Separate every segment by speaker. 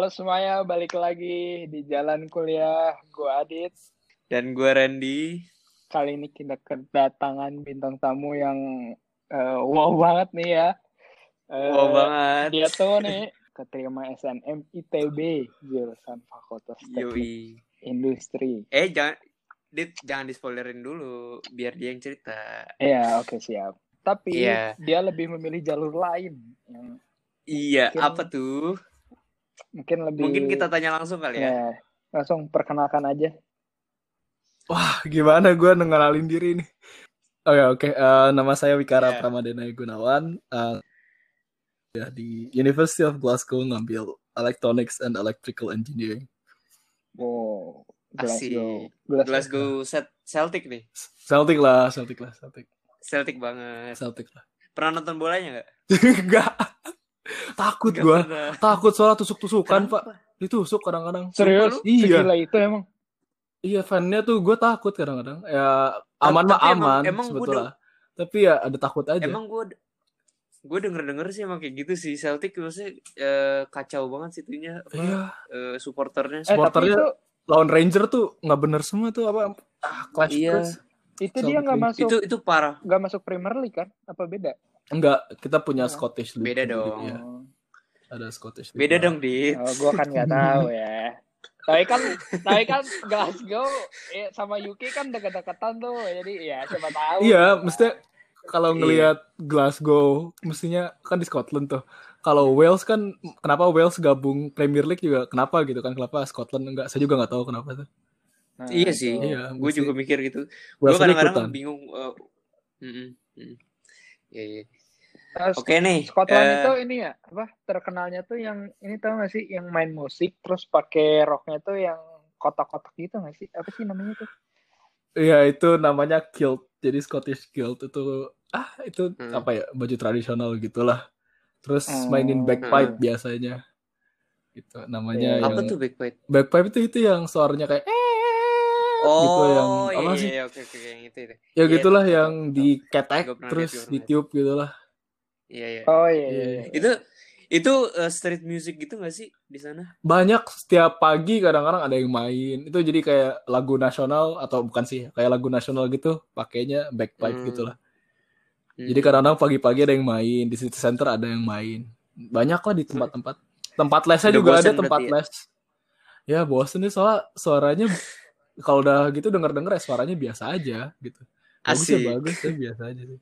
Speaker 1: Halo semuanya, balik lagi di Jalan Kuliah. Gue Adit.
Speaker 2: Dan gue Randy.
Speaker 1: Kali ini kita kedatangan bintang tamu yang uh, wow banget nih ya.
Speaker 2: Uh, wow banget.
Speaker 1: Dia tuh nih keterima SNM ITB jurusan Fakultas Teknik Industri.
Speaker 2: Eh jangan Dit, jangan dispoilerin dulu biar dia yang cerita.
Speaker 1: Iya, oke okay, siap. Tapi yeah. dia lebih memilih jalur lain yang
Speaker 2: Iya, apa tuh?
Speaker 1: Mungkin lebih
Speaker 2: Mungkin kita tanya langsung kali ya. ya
Speaker 1: langsung perkenalkan aja.
Speaker 3: Wah, gimana gue nengenalin diri nih? Oke, okay, oke. Okay. Uh, eh, nama saya Wikara yeah. Pramadena Gunawan. Uh, ya di University of Glasgow ngambil Electronics and Electrical Engineering.
Speaker 1: Wow,
Speaker 2: Glasgow. Glasgow, Glasgow Celtic nih.
Speaker 3: Celtic lah, Celtic lah, Celtic.
Speaker 2: Celtic banget.
Speaker 3: Celtic lah.
Speaker 2: Pernah nonton bolanya nggak?
Speaker 3: Enggak. Takut gak gue. Takut soal tusuk-tusukan, Pak. Ditusuk kadang-kadang.
Speaker 1: Serius?
Speaker 3: Iya.
Speaker 1: Segila itu emang.
Speaker 3: Iya, fannya tuh gue takut kadang-kadang. Ya aman mah aman emang, emang sebetulnya. Tapi ya ada takut aja.
Speaker 2: Emang gue gue denger denger sih emang kayak gitu sih Celtic maksudnya uh, kacau banget sih itunya apa iya. uh, supporternya
Speaker 3: eh, supporternya itu, lawan Ranger tuh nggak bener semua tuh apa ah, clash
Speaker 2: iya.
Speaker 1: Itu dia nggak masuk.
Speaker 2: Itu itu parah.
Speaker 1: Nggak masuk Premier League kan? Apa beda?
Speaker 3: Enggak, kita punya oh. Scottish
Speaker 2: League. Beda dong. Gitu ya.
Speaker 3: Ada Scottish
Speaker 2: League. Beda dong, Dit.
Speaker 1: Oh, gua kan nggak tahu ya. Tapi kan, tapi kan Glasgow eh, sama UK kan dekat-dekatan tuh, jadi ya siapa tahu.
Speaker 3: Iya, mesti kalau ngelihat iya. Glasgow, mestinya kan di Scotland tuh. Kalau Wales kan, kenapa Wales gabung Premier League juga? Kenapa gitu kan? Kenapa Scotland enggak? Saya juga nggak tahu kenapa tuh.
Speaker 2: Nah, iya sih, iya, gue juga mikir gitu. Gue kadang-kadang bingung. Uh, mm, mm, Iya, iya. Oke okay, nih.
Speaker 1: Scotland uh, itu ini ya, apa terkenalnya tuh yang ini tau gak sih, yang main musik terus pakai roknya tuh yang kotak-kotak gitu gak sih? Apa sih namanya tuh?
Speaker 3: Iya itu namanya kilt. Jadi Scottish kilt itu ah itu hmm. apa ya baju tradisional gitulah. Terus hmm. mainin bagpipe hmm. biasanya. Gitu namanya.
Speaker 2: Apa yang, tuh bagpipe?
Speaker 3: Bagpipe itu itu yang suaranya kayak eh
Speaker 2: oh, gitu yang iya, apa sih? Iya, oke, oke, yang itu, itu.
Speaker 3: Ya iya, gitulah itu, yang di ketek terus di tiup gitulah.
Speaker 2: Iya, iya.
Speaker 1: Oh iya, iya. iya.
Speaker 2: Itu itu uh, street music gitu gak sih di sana?
Speaker 3: Banyak setiap pagi kadang-kadang ada yang main. Itu jadi kayak lagu nasional atau bukan sih, kayak lagu nasional gitu, pakainya backpipe hmm. gitulah. Hmm. Jadi kadang-kadang pagi-pagi ada yang main, di city center ada yang main. Banyak lah di tempat-tempat. Tempat lesnya juga ada tempat ya? les. Ya bosen nih soalnya suaranya kalau udah gitu denger denger ya suaranya biasa aja gitu bagus ya bagus ya biasa aja sih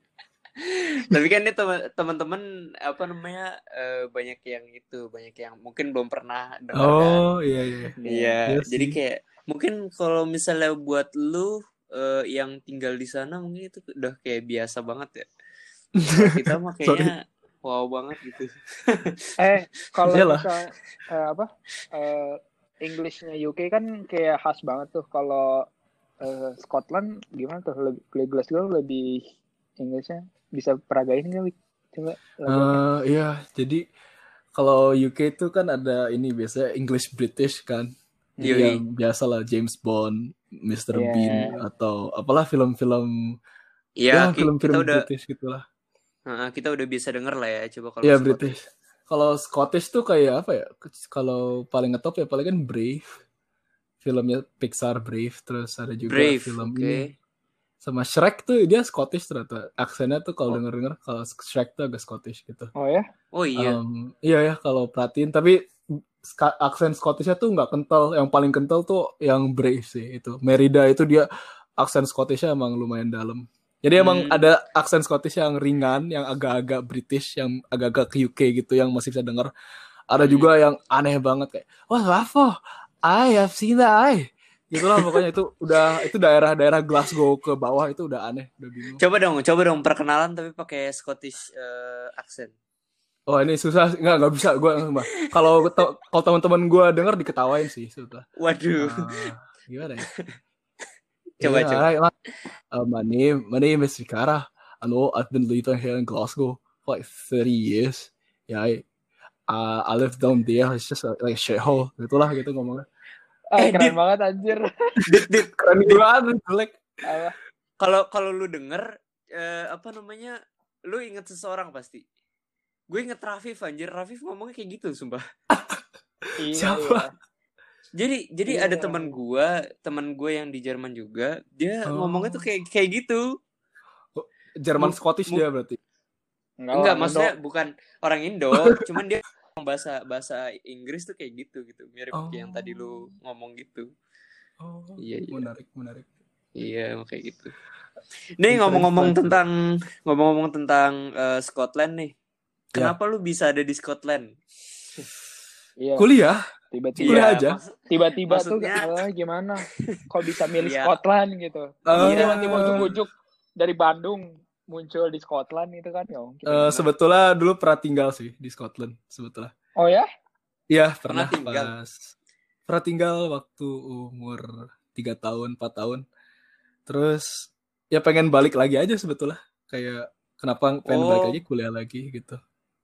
Speaker 2: tapi kan ini teman-teman apa namanya uh, banyak yang itu banyak yang mungkin belum pernah
Speaker 3: dengar oh iya iya
Speaker 2: iya, iya jadi kayak mungkin kalau misalnya buat lu uh, yang tinggal di sana mungkin itu udah kayak biasa banget ya? Kita makanya wow banget gitu.
Speaker 1: Eh kalau misalnya uh, apa uh, Englishnya UK kan kayak khas banget tuh. Kalau uh, Scotland gimana tuh? Lebih Glasgow lebih Inggrisnya bisa peragain nggak coba
Speaker 3: uh, iya jadi kalau UK itu kan ada ini biasa English British kan yeah. yang biasa lah James Bond Mr. Yeah. Bean atau apalah film-film
Speaker 2: yeah, ya film-film
Speaker 3: British gitulah
Speaker 2: uh, kita udah bisa denger lah ya coba kalau
Speaker 3: yeah, British kalau Scottish tuh kayak apa ya? Kalau paling ngetop ya paling kan Brave. Filmnya Pixar Brave terus ada juga Brave, film okay. ini sama Shrek tuh dia Scottish ternyata aksennya tuh kalau oh. denger denger kalau Shrek tuh agak Scottish gitu
Speaker 1: oh ya
Speaker 2: oh iya
Speaker 3: um, iya ya kalau perhatiin tapi aksen Scottishnya tuh nggak kental yang paling kental tuh yang Brave sih itu Merida itu dia aksen Scottishnya emang lumayan dalam jadi hmm. emang ada aksen Scottish yang ringan, yang agak-agak British, yang agak-agak ke UK gitu, yang masih bisa dengar. Ada hmm. juga yang aneh banget kayak, wah apa? I have seen that I. Gitu lah pokoknya itu udah itu daerah-daerah Glasgow ke bawah itu udah aneh, udah bingung.
Speaker 2: Coba dong, coba dong perkenalan tapi pakai Scottish uh, accent.
Speaker 3: Oh ini susah nggak nggak bisa gue kalau kalau teman-teman gue dengar diketawain sih sudah.
Speaker 2: Waduh.
Speaker 3: Uh, gimana ya?
Speaker 2: coba yeah, coba.
Speaker 3: Uh, my name my name is Vikara. I know I've been living here in Glasgow for like 30 years. Yeah, I uh, I live down there. It's just a, like a shithole. Gitulah gitu ngomongnya.
Speaker 1: Ah, eh, keren dit, banget anjir.
Speaker 2: Dit, dit,
Speaker 3: keren banget jelek.
Speaker 2: Kalau kalau lu denger uh, apa namanya? Lu inget seseorang pasti. Gue inget Rafif anjir. Rafif ngomongnya kayak gitu sumpah.
Speaker 1: Iya,
Speaker 3: Siapa?
Speaker 1: iya.
Speaker 2: Jadi jadi
Speaker 1: Iya.
Speaker 2: ada teman gua, teman gue yang di Jerman juga, dia
Speaker 3: Oh.
Speaker 2: ngomongnya tuh kayak kayak gitu.
Speaker 3: Jerman
Speaker 2: Mu-
Speaker 3: Scottish dia berarti.
Speaker 1: Enggak,
Speaker 2: Enggak, maksudnya
Speaker 1: Indo.
Speaker 2: bukan orang Indo, cuman dia bahasa bahasa Inggris tuh kayak gitu gitu, mirip
Speaker 3: Oh.
Speaker 2: kayak yang tadi lu ngomong gitu.
Speaker 3: Oh,
Speaker 2: Iya, iya.
Speaker 3: menarik, menarik.
Speaker 2: Iya, kayak gitu. Nih ngomong-ngomong tentang ngomong-ngomong tentang eh, Scotland nih.
Speaker 3: Ya.
Speaker 2: Kenapa lu bisa ada di Scotland?
Speaker 1: Iya,
Speaker 3: Kuliah?
Speaker 1: tiba-tiba
Speaker 3: Kuliah aja.
Speaker 1: tiba-tiba tuh eh, gimana? Kok bisa milih
Speaker 2: Iya.
Speaker 1: Scotland gitu?
Speaker 3: Eh,
Speaker 1: Tiba-tiba ujuk-ujuk dari Bandung muncul di Scotland itu kan ya. mungkin.
Speaker 3: eh, sebetulnya dulu pernah tinggal sih di Scotland sebetulnya.
Speaker 1: oh ya?
Speaker 3: Iya,
Speaker 2: Pernah
Speaker 3: pernah,
Speaker 2: tinggal?
Speaker 3: pas pernah tinggal waktu umur 3 tahun, 4 tahun. Terus ya pengen balik lagi aja sebetulnya. Kayak kenapa pengen
Speaker 2: Oh.
Speaker 3: balik lagi kuliah lagi gitu.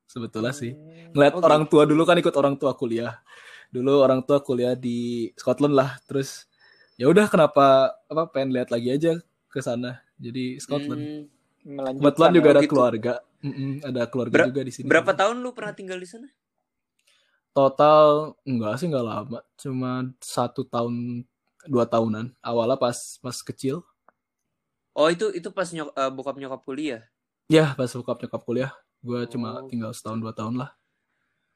Speaker 3: Sebetulnya sih.
Speaker 1: Hmm.
Speaker 3: Ngeliat
Speaker 2: Oh,
Speaker 3: orang tua dulu kan ikut orang tua kuliah. Dulu orang tua kuliah di Scotland lah. Terus ya udah kenapa apa pengen lihat lagi aja ke sana. Jadi Scotland.
Speaker 2: Hmm,
Speaker 1: Melanjutkan
Speaker 3: Kebetulan juga
Speaker 1: ya.
Speaker 3: ada
Speaker 2: gitu.
Speaker 3: keluarga. Mm-mm, ada keluarga
Speaker 2: Ber-
Speaker 3: juga di sini.
Speaker 2: berapa tahun lu pernah tinggal di sana?
Speaker 3: Total enggak sih enggak lama, cuma satu tahun dua tahunan. Awalnya pas pas kecil,
Speaker 2: Oh, itu itu pas nyok eh, bokap nyokap kuliah.
Speaker 3: ya pas bokap nyokap kuliah, gue cuma
Speaker 2: Oh.
Speaker 3: tinggal setahun dua tahun lah.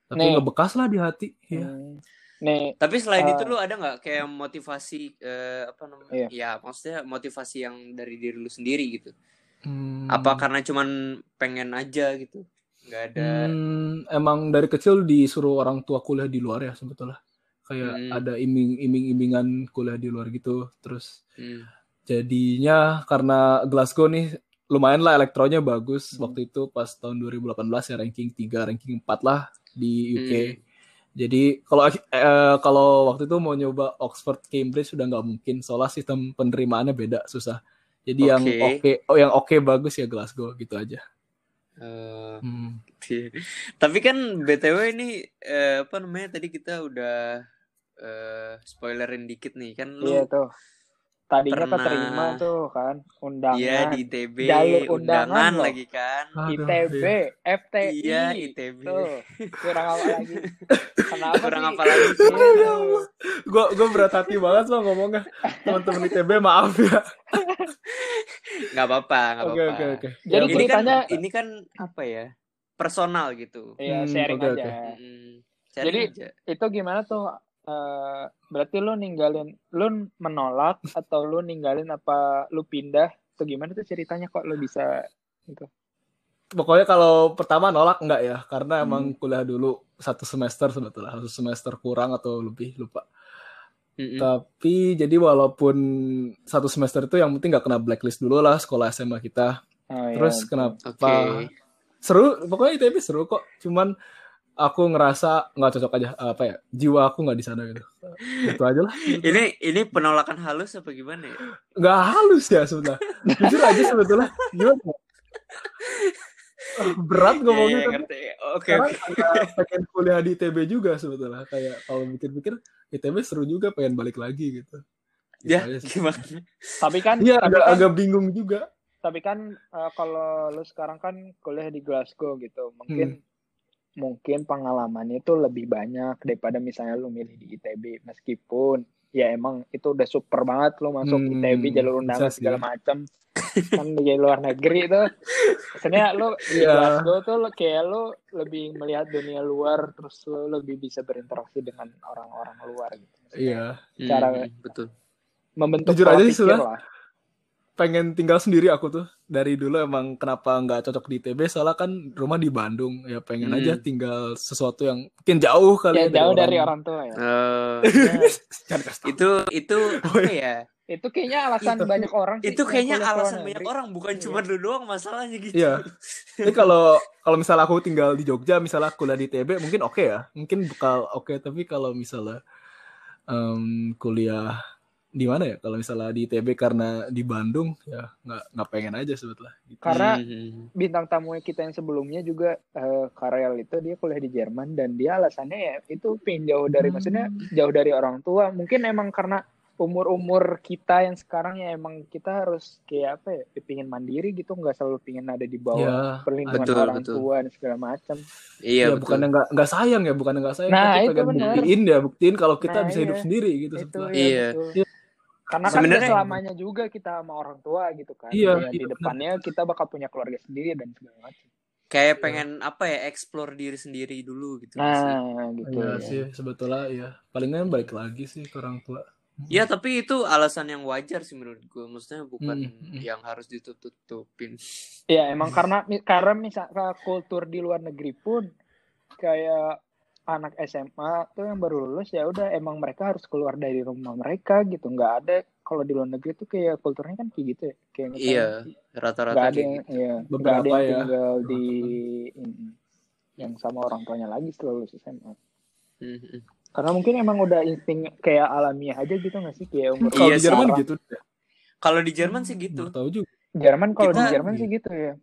Speaker 3: Tapi
Speaker 1: Nih.
Speaker 3: ngebekas lah di hati. Ya.
Speaker 1: Hmm. Nih,
Speaker 2: Tapi selain
Speaker 1: Eh.
Speaker 2: itu lu ada nggak kayak motivasi eh, apa namanya?
Speaker 1: Iya.
Speaker 2: Ya, maksudnya motivasi yang dari diri lu sendiri gitu.
Speaker 3: Hmm.
Speaker 2: Apa karena cuman pengen aja gitu? Nggak ada.
Speaker 3: Hmm, emang dari kecil disuruh orang tua kuliah di luar ya sebetulnya. Kayak
Speaker 2: Hmm.
Speaker 3: ada iming iming imingan kuliah di luar gitu. Terus
Speaker 2: Hmm.
Speaker 3: jadinya karena Glasgow nih lumayan lah elektronya bagus
Speaker 1: Hmm.
Speaker 3: waktu itu pas tahun 2018 ya ranking 3 ranking 4 lah di UK
Speaker 2: Hmm.
Speaker 3: jadi kalau eh, kalau waktu itu mau nyoba Oxford Cambridge sudah nggak mungkin soalnya sistem penerimaannya beda susah jadi yang
Speaker 2: Oke.
Speaker 3: oke oh yang oke bagus ya Glasgow gitu aja
Speaker 2: Eh,
Speaker 3: Hmm.
Speaker 2: Tapi kan BTW ini eh, apa namanya tadi kita udah eh, spoilerin dikit nih kan lu
Speaker 1: iya tuh. Tadinya
Speaker 2: pernah-
Speaker 1: keterima tuh kan undangan.
Speaker 2: iya di ITB
Speaker 1: Jalur undangan
Speaker 2: undangan
Speaker 1: loh.
Speaker 2: lagi kan.
Speaker 3: Aduh,
Speaker 1: ITB. FTI.
Speaker 2: Iya, ITB.
Speaker 1: Tuh, kurang apa lagi? Kenapa
Speaker 2: Kurang
Speaker 1: sih?
Speaker 2: apa lagi sih?
Speaker 3: Gue gue berat hati banget loh ngomongnya teman-teman ITB maaf ya
Speaker 2: Nggak apa-apa, nggak
Speaker 3: oke
Speaker 2: apa-apa.
Speaker 3: oke oke
Speaker 1: Jadi
Speaker 3: Ya,
Speaker 2: ini kan
Speaker 1: ceritanya-
Speaker 2: ini kan apa ya? Personal gitu.
Speaker 1: Iya,
Speaker 3: Hmm,
Speaker 1: sharing
Speaker 3: oke,
Speaker 1: aja.
Speaker 3: oke.
Speaker 2: Mm, sharing
Speaker 1: Jadi
Speaker 2: aja.
Speaker 1: itu gimana tuh? Eh, berarti lu ninggalin, lu menolak atau lu ninggalin apa lu pindah? Atau gimana tuh ceritanya kok lu bisa gitu?
Speaker 3: Pokoknya kalau pertama nolak enggak ya, karena emang
Speaker 1: Hmm.
Speaker 3: kuliah dulu satu semester sebetulnya, satu semester kurang atau lebih lupa.
Speaker 2: Mm-mm.
Speaker 3: Tapi jadi walaupun satu semester itu yang penting nggak kena blacklist dulu lah sekolah SMA kita.
Speaker 1: Oh, iya,
Speaker 3: Terus
Speaker 1: betul.
Speaker 3: kenapa?
Speaker 2: Oke.
Speaker 3: Seru, pokoknya ITB seru kok. Cuman aku ngerasa nggak cocok aja apa ya jiwa aku nggak di sana gitu. Itu aja lah.
Speaker 2: Ini ini penolakan halus apa gimana ya?
Speaker 3: Nggak halus ya sebetulnya. Jujur aja sebetulnya. Gimana? ya? Berat ngomongnya
Speaker 2: Iya, iya,
Speaker 3: tapi
Speaker 2: ngerti. Oke, oke.
Speaker 3: agak pengen kuliah di ITB juga sebetulnya kayak kalau pikir-pikir ITB seru juga pengen balik lagi gitu. Gitu
Speaker 2: Ya,
Speaker 3: sih.
Speaker 2: gimana?
Speaker 1: Tapi kan,
Speaker 3: Iya
Speaker 1: tapi
Speaker 3: agak
Speaker 1: kan,
Speaker 3: agak bingung juga.
Speaker 1: tapi kan eh, kalau lu sekarang kan kuliah di Glasgow gitu, mungkin mungkin pengalamannya itu lebih banyak daripada misalnya lu milih di ITB meskipun ya emang itu udah super banget lu masuk
Speaker 3: Hmm,
Speaker 1: ITB jalur undangan segala macam kan di luar negeri tuh maksudnya lu di
Speaker 3: Iya.
Speaker 1: Glasgow tuh lu- kayak lu lebih melihat dunia luar terus lu lebih bisa berinteraksi dengan orang-orang luar gitu.
Speaker 3: Iya.
Speaker 1: Cara-
Speaker 2: Hmm, betul.
Speaker 1: membentuk
Speaker 3: Jujur
Speaker 1: pola
Speaker 3: aja sih,
Speaker 1: lah
Speaker 3: pengen tinggal sendiri aku tuh dari dulu emang kenapa nggak cocok di ITB soalnya kan rumah di Bandung ya pengen
Speaker 2: Hmm.
Speaker 3: aja tinggal sesuatu yang mungkin jauh kali
Speaker 1: ya
Speaker 3: ya
Speaker 1: jauh dari orang tua ya
Speaker 3: tahu.
Speaker 2: itu itu apa ya?
Speaker 1: itu kayaknya alasan
Speaker 2: Itu-
Speaker 1: banyak orang sih
Speaker 2: Itu kayaknya alasan banyak
Speaker 1: negeri.
Speaker 2: orang, bukan
Speaker 1: Iya.
Speaker 2: cuma lu doang masalahnya gitu.
Speaker 3: Iya. Jadi kalau kalau misalnya aku tinggal di Jogja misalnya kuliah di ITB mungkin oke ya mungkin bakal oke tapi kalau misalnya em, kuliah di mana ya kalau misalnya di ITB karena di Bandung ya nggak nggak pengen aja sebetulnya gitu.
Speaker 1: karena
Speaker 2: Hmm.
Speaker 1: bintang tamu kita yang sebelumnya juga eh, Karel itu dia kuliah di Jerman dan dia alasannya ya itu pengen jauh dari
Speaker 3: Hmm.
Speaker 1: maksudnya jauh dari orang tua mungkin emang karena umur-umur kita yang sekarang ya emang kita harus kayak apa ya, pingin mandiri gitu, nggak selalu pingin ada di bawah
Speaker 3: Ya,
Speaker 1: perlindungan
Speaker 2: betul,
Speaker 1: orang
Speaker 2: betul.
Speaker 1: tua dan segala macam.
Speaker 2: Iya,
Speaker 3: ya
Speaker 2: betul.
Speaker 3: bukan nggak nggak sayang ya, bukan nggak sayang,
Speaker 1: Nah,
Speaker 3: tapi
Speaker 1: itu
Speaker 3: pengen
Speaker 1: benar.
Speaker 3: buktiin ya, buktiin kalau kita
Speaker 1: Nah,
Speaker 3: bisa hidup
Speaker 1: iya.
Speaker 3: sendiri gitu
Speaker 1: Itu
Speaker 3: setelah.
Speaker 1: ya
Speaker 2: Iya.
Speaker 1: betul.
Speaker 3: Iya.
Speaker 1: Karena kan
Speaker 2: Sebenarnya-
Speaker 1: nggak selamanya juga kita sama orang tua gitu kan.
Speaker 3: Iya,
Speaker 1: Ya, di
Speaker 3: iya,
Speaker 1: depannya kita bakal punya keluarga sendiri dan segala macam.
Speaker 2: Kayak pengen apa ya, explore diri sendiri dulu gitu. nggak sih?
Speaker 1: Nah, gitu
Speaker 3: Iya
Speaker 1: ya.
Speaker 3: sih sebetulnya ya palingan balik lagi sih ke orang tua.
Speaker 2: Ya tapi itu alasan yang wajar sih menurut gue. Maksudnya bukan
Speaker 3: Hmm, hmm.
Speaker 2: yang harus ditutup-tutupin.
Speaker 1: Ya emang karena karena misalnya kultur di luar negeri pun kayak anak SMA tuh yang baru lulus ya udah emang mereka harus keluar dari rumah mereka gitu nggak ada kalau di luar negeri tuh kayak kulturnya kan kayak gitu ya kayak misalnya
Speaker 2: Iya,
Speaker 1: nggak
Speaker 2: rata-rata
Speaker 1: ada
Speaker 2: kayak
Speaker 1: yang
Speaker 2: gitu.
Speaker 1: ya nggak
Speaker 3: Beberapa
Speaker 1: ada yang
Speaker 3: ya.
Speaker 1: tinggal di yang sama orang tuanya lagi setelah lulus SMA
Speaker 2: Hmm, hmm.
Speaker 1: karena mungkin emang udah insting kayak alamiah aja gitu nggak sih kayak umur
Speaker 3: Kalau
Speaker 2: Iya
Speaker 3: di. Jerman gitu.
Speaker 2: Kalau di Jerman sih gitu.
Speaker 3: Tahu juga.
Speaker 1: Jerman kalau di Jerman sih gitu ya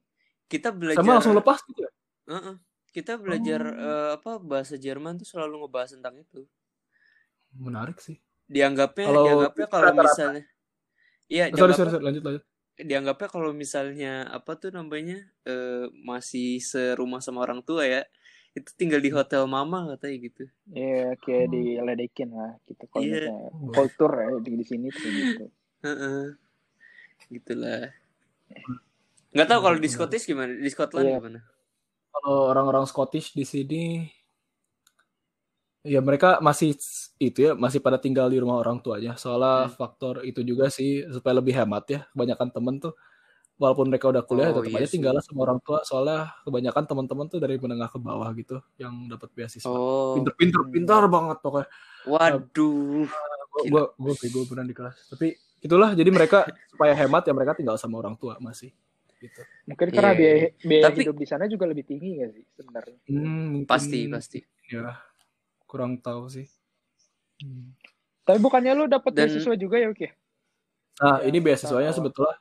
Speaker 2: Kita belajar
Speaker 3: Sama langsung lepas gitu ya.
Speaker 2: Heeh. Kita belajar
Speaker 3: Oh.
Speaker 2: eh, apa bahasa Jerman tuh selalu ngebahas tentang itu.
Speaker 3: Menarik sih.
Speaker 2: Dianggapnya
Speaker 3: Kalau
Speaker 2: dianggapnya kalau misalnya Iya,
Speaker 3: Sorry, sorry,
Speaker 2: dianggapnya,
Speaker 3: sorry, lanjut, lanjut.
Speaker 2: dianggapnya kalau misalnya apa tuh namanya eh, masih serumah sama orang tua ya, itu tinggal di hotel mama katanya gitu.
Speaker 1: Iya, kayak diledekin lah gitu kalau
Speaker 2: Iya.
Speaker 1: misalnya kultur ya di, di sini tuh gitu.
Speaker 2: Heeh. Gitulah. Nggak tahu kalau di Scottish gimana? Di Scotland
Speaker 1: Iya.
Speaker 2: gimana?
Speaker 3: Kalau orang-orang Scottish di sini ya mereka masih itu ya masih pada tinggal di rumah orang tuanya. Soalnya
Speaker 2: Hmm.
Speaker 3: faktor itu juga sih supaya lebih hemat ya. Kebanyakan temen tuh walaupun mereka udah kuliah
Speaker 2: Oh,
Speaker 3: tetap
Speaker 2: iya
Speaker 3: aja tinggal sama orang tua. Soalnya kebanyakan teman-teman tuh dari menengah ke bawah gitu yang dapat beasiswa.
Speaker 2: Oh,
Speaker 3: Pinter-pinter, pintar banget pokoknya.
Speaker 2: waduh.
Speaker 3: Gue gue bego beneran di kelas. Tapi itulah jadi mereka supaya hemat ya mereka tinggal sama orang tua masih. Gitu.
Speaker 1: Mungkin karena
Speaker 2: Iya.
Speaker 1: biaya, biaya
Speaker 2: Tapi-
Speaker 1: hidup di sana juga lebih tinggi gak sih sebenarnya?
Speaker 3: Hmm,
Speaker 2: Pasti, pasti.
Speaker 3: Ya kurang tahu sih. Hmm.
Speaker 1: Tapi bukannya lu dapat
Speaker 2: Dan-
Speaker 1: beasiswa juga ya, Oke?
Speaker 3: Nah,
Speaker 1: Ya,
Speaker 3: ini beasiswanya
Speaker 1: tahu.
Speaker 3: sebetulnya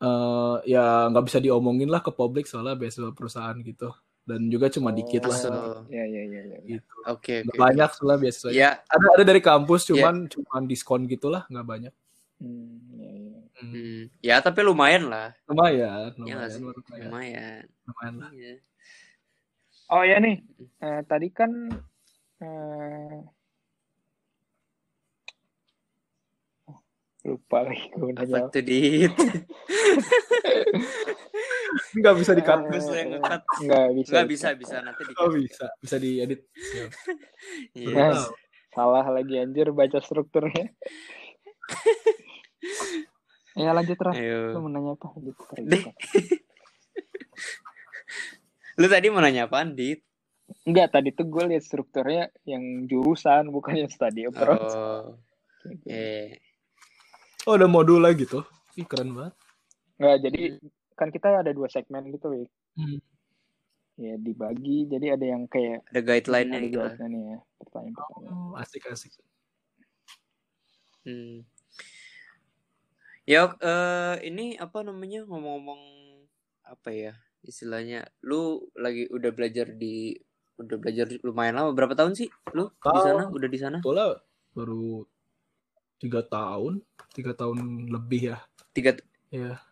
Speaker 3: eh ya nggak bisa diomongin lah ke publik soalnya beasiswa perusahaan gitu. Dan juga cuma dikit lah.
Speaker 2: So,
Speaker 1: Iya, iya, iya, iya.
Speaker 3: Gitu.
Speaker 2: Oke,
Speaker 3: Nggak
Speaker 2: oke.
Speaker 3: banyak soalnya beasiswanya.
Speaker 2: Ya,
Speaker 3: Ada ada dari kampus
Speaker 2: Ya.
Speaker 3: cuman cuman diskon gitulah nggak banyak.
Speaker 1: Hmm, iya, iya.
Speaker 3: Hmm.
Speaker 2: hmm, ya tapi lumayan lah.
Speaker 3: Lumayan,
Speaker 2: Ya nggak sih?
Speaker 3: lumayan, lumayan,
Speaker 2: Lumayan.
Speaker 3: lumayan lah.
Speaker 2: Iya.
Speaker 1: Oh ya nih, eh, tadi kan eh, oh, lupa lagi gue
Speaker 2: Apa
Speaker 1: nanya.
Speaker 2: tuh dit?
Speaker 3: Nggak bisa di cut.
Speaker 2: Bagus lah yang nge-cut.
Speaker 1: Nggak bisa.
Speaker 2: Nggak bisa, bisa nanti di
Speaker 3: Oh bisa, bisa diedit.
Speaker 2: Iya.
Speaker 1: Nah, salah lagi anjir baca strukturnya. ya lanjut Ras. Lu mau nanya apa? Gitu,
Speaker 2: Deh. Lu tadi mau nanya apaan, Dit?
Speaker 1: Enggak, tadi tuh gue liat strukturnya yang jurusan, bukan yang study approach.
Speaker 2: Oh,
Speaker 1: Gitu.
Speaker 2: eh.
Speaker 3: Oh ada modul lah gitu. Ih keren banget.
Speaker 1: Nggak, jadi kan kita ada dua segmen gitu, Wik.
Speaker 3: Hmm.
Speaker 1: Ya dibagi, jadi ada yang kayak
Speaker 2: Ada guideline-nya
Speaker 1: ada
Speaker 2: gitu
Speaker 1: guideline ya, pertanyaan-pertanyaan.
Speaker 3: Oh, asik asik.
Speaker 2: Hmm. Ya, eh, ini apa namanya ngomong-ngomong apa ya istilahnya? Lu lagi udah belajar di udah belajar lumayan lama. Berapa tahun sih lu di
Speaker 3: Tahun.
Speaker 2: sana? Udah di sana?
Speaker 3: Soalnya baru tiga tahun, tiga tahun lebih ya.
Speaker 2: Tiga.
Speaker 3: Ya.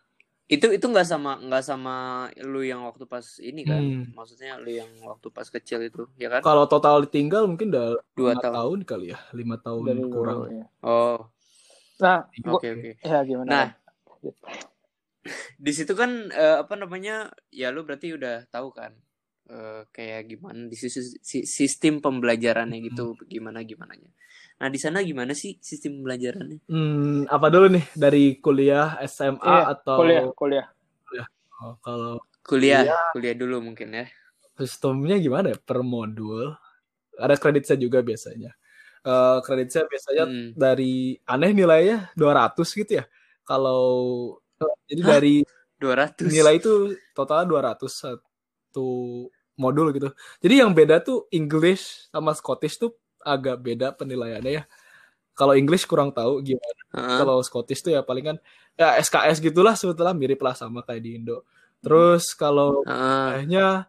Speaker 2: Itu itu nggak sama nggak sama lu yang waktu pas ini kan?
Speaker 3: Hmm.
Speaker 2: Maksudnya lu yang waktu pas kecil itu, ya kan?
Speaker 3: Kalau total ditinggal mungkin udah
Speaker 2: Dua tahun.
Speaker 3: tahun kali ya, lima tahun
Speaker 1: Dari
Speaker 3: kurang.
Speaker 1: dulu, ya.
Speaker 2: Oh,
Speaker 1: Nah,
Speaker 2: oke oke.
Speaker 1: ya gimana?
Speaker 2: Nah, di situ kan eh, apa namanya ya lu berarti udah tahu kan eh, kayak gimana di sistem pembelajarannya gitu gimana gimananya nah di sana gimana sih sistem pembelajarannya
Speaker 3: Hmm, apa dulu nih dari kuliah SMA
Speaker 1: Iya,
Speaker 3: atau
Speaker 1: kuliah, kuliah.
Speaker 3: Oh, kalau
Speaker 2: kuliah
Speaker 3: Iya.
Speaker 2: kuliah dulu mungkin ya
Speaker 3: sistemnya gimana ya per modul? Ada kredit saya juga biasanya. Eh kredit saya biasanya
Speaker 2: Hmm.
Speaker 3: dari aneh nilainya 200 gitu ya. Kalau jadi
Speaker 2: Hah?
Speaker 3: dari
Speaker 2: 200
Speaker 3: nilai itu totalnya 200 satu modul gitu. Jadi yang beda tuh English sama Scottish tuh agak beda penilaiannya ya. Kalau English kurang tahu gimana.
Speaker 2: Heeh.
Speaker 3: Kalau Scottish tuh ya palingan ya SKS gitulah sebetulnya mirip lah sama kayak di Indo. Terus kalau kayaknya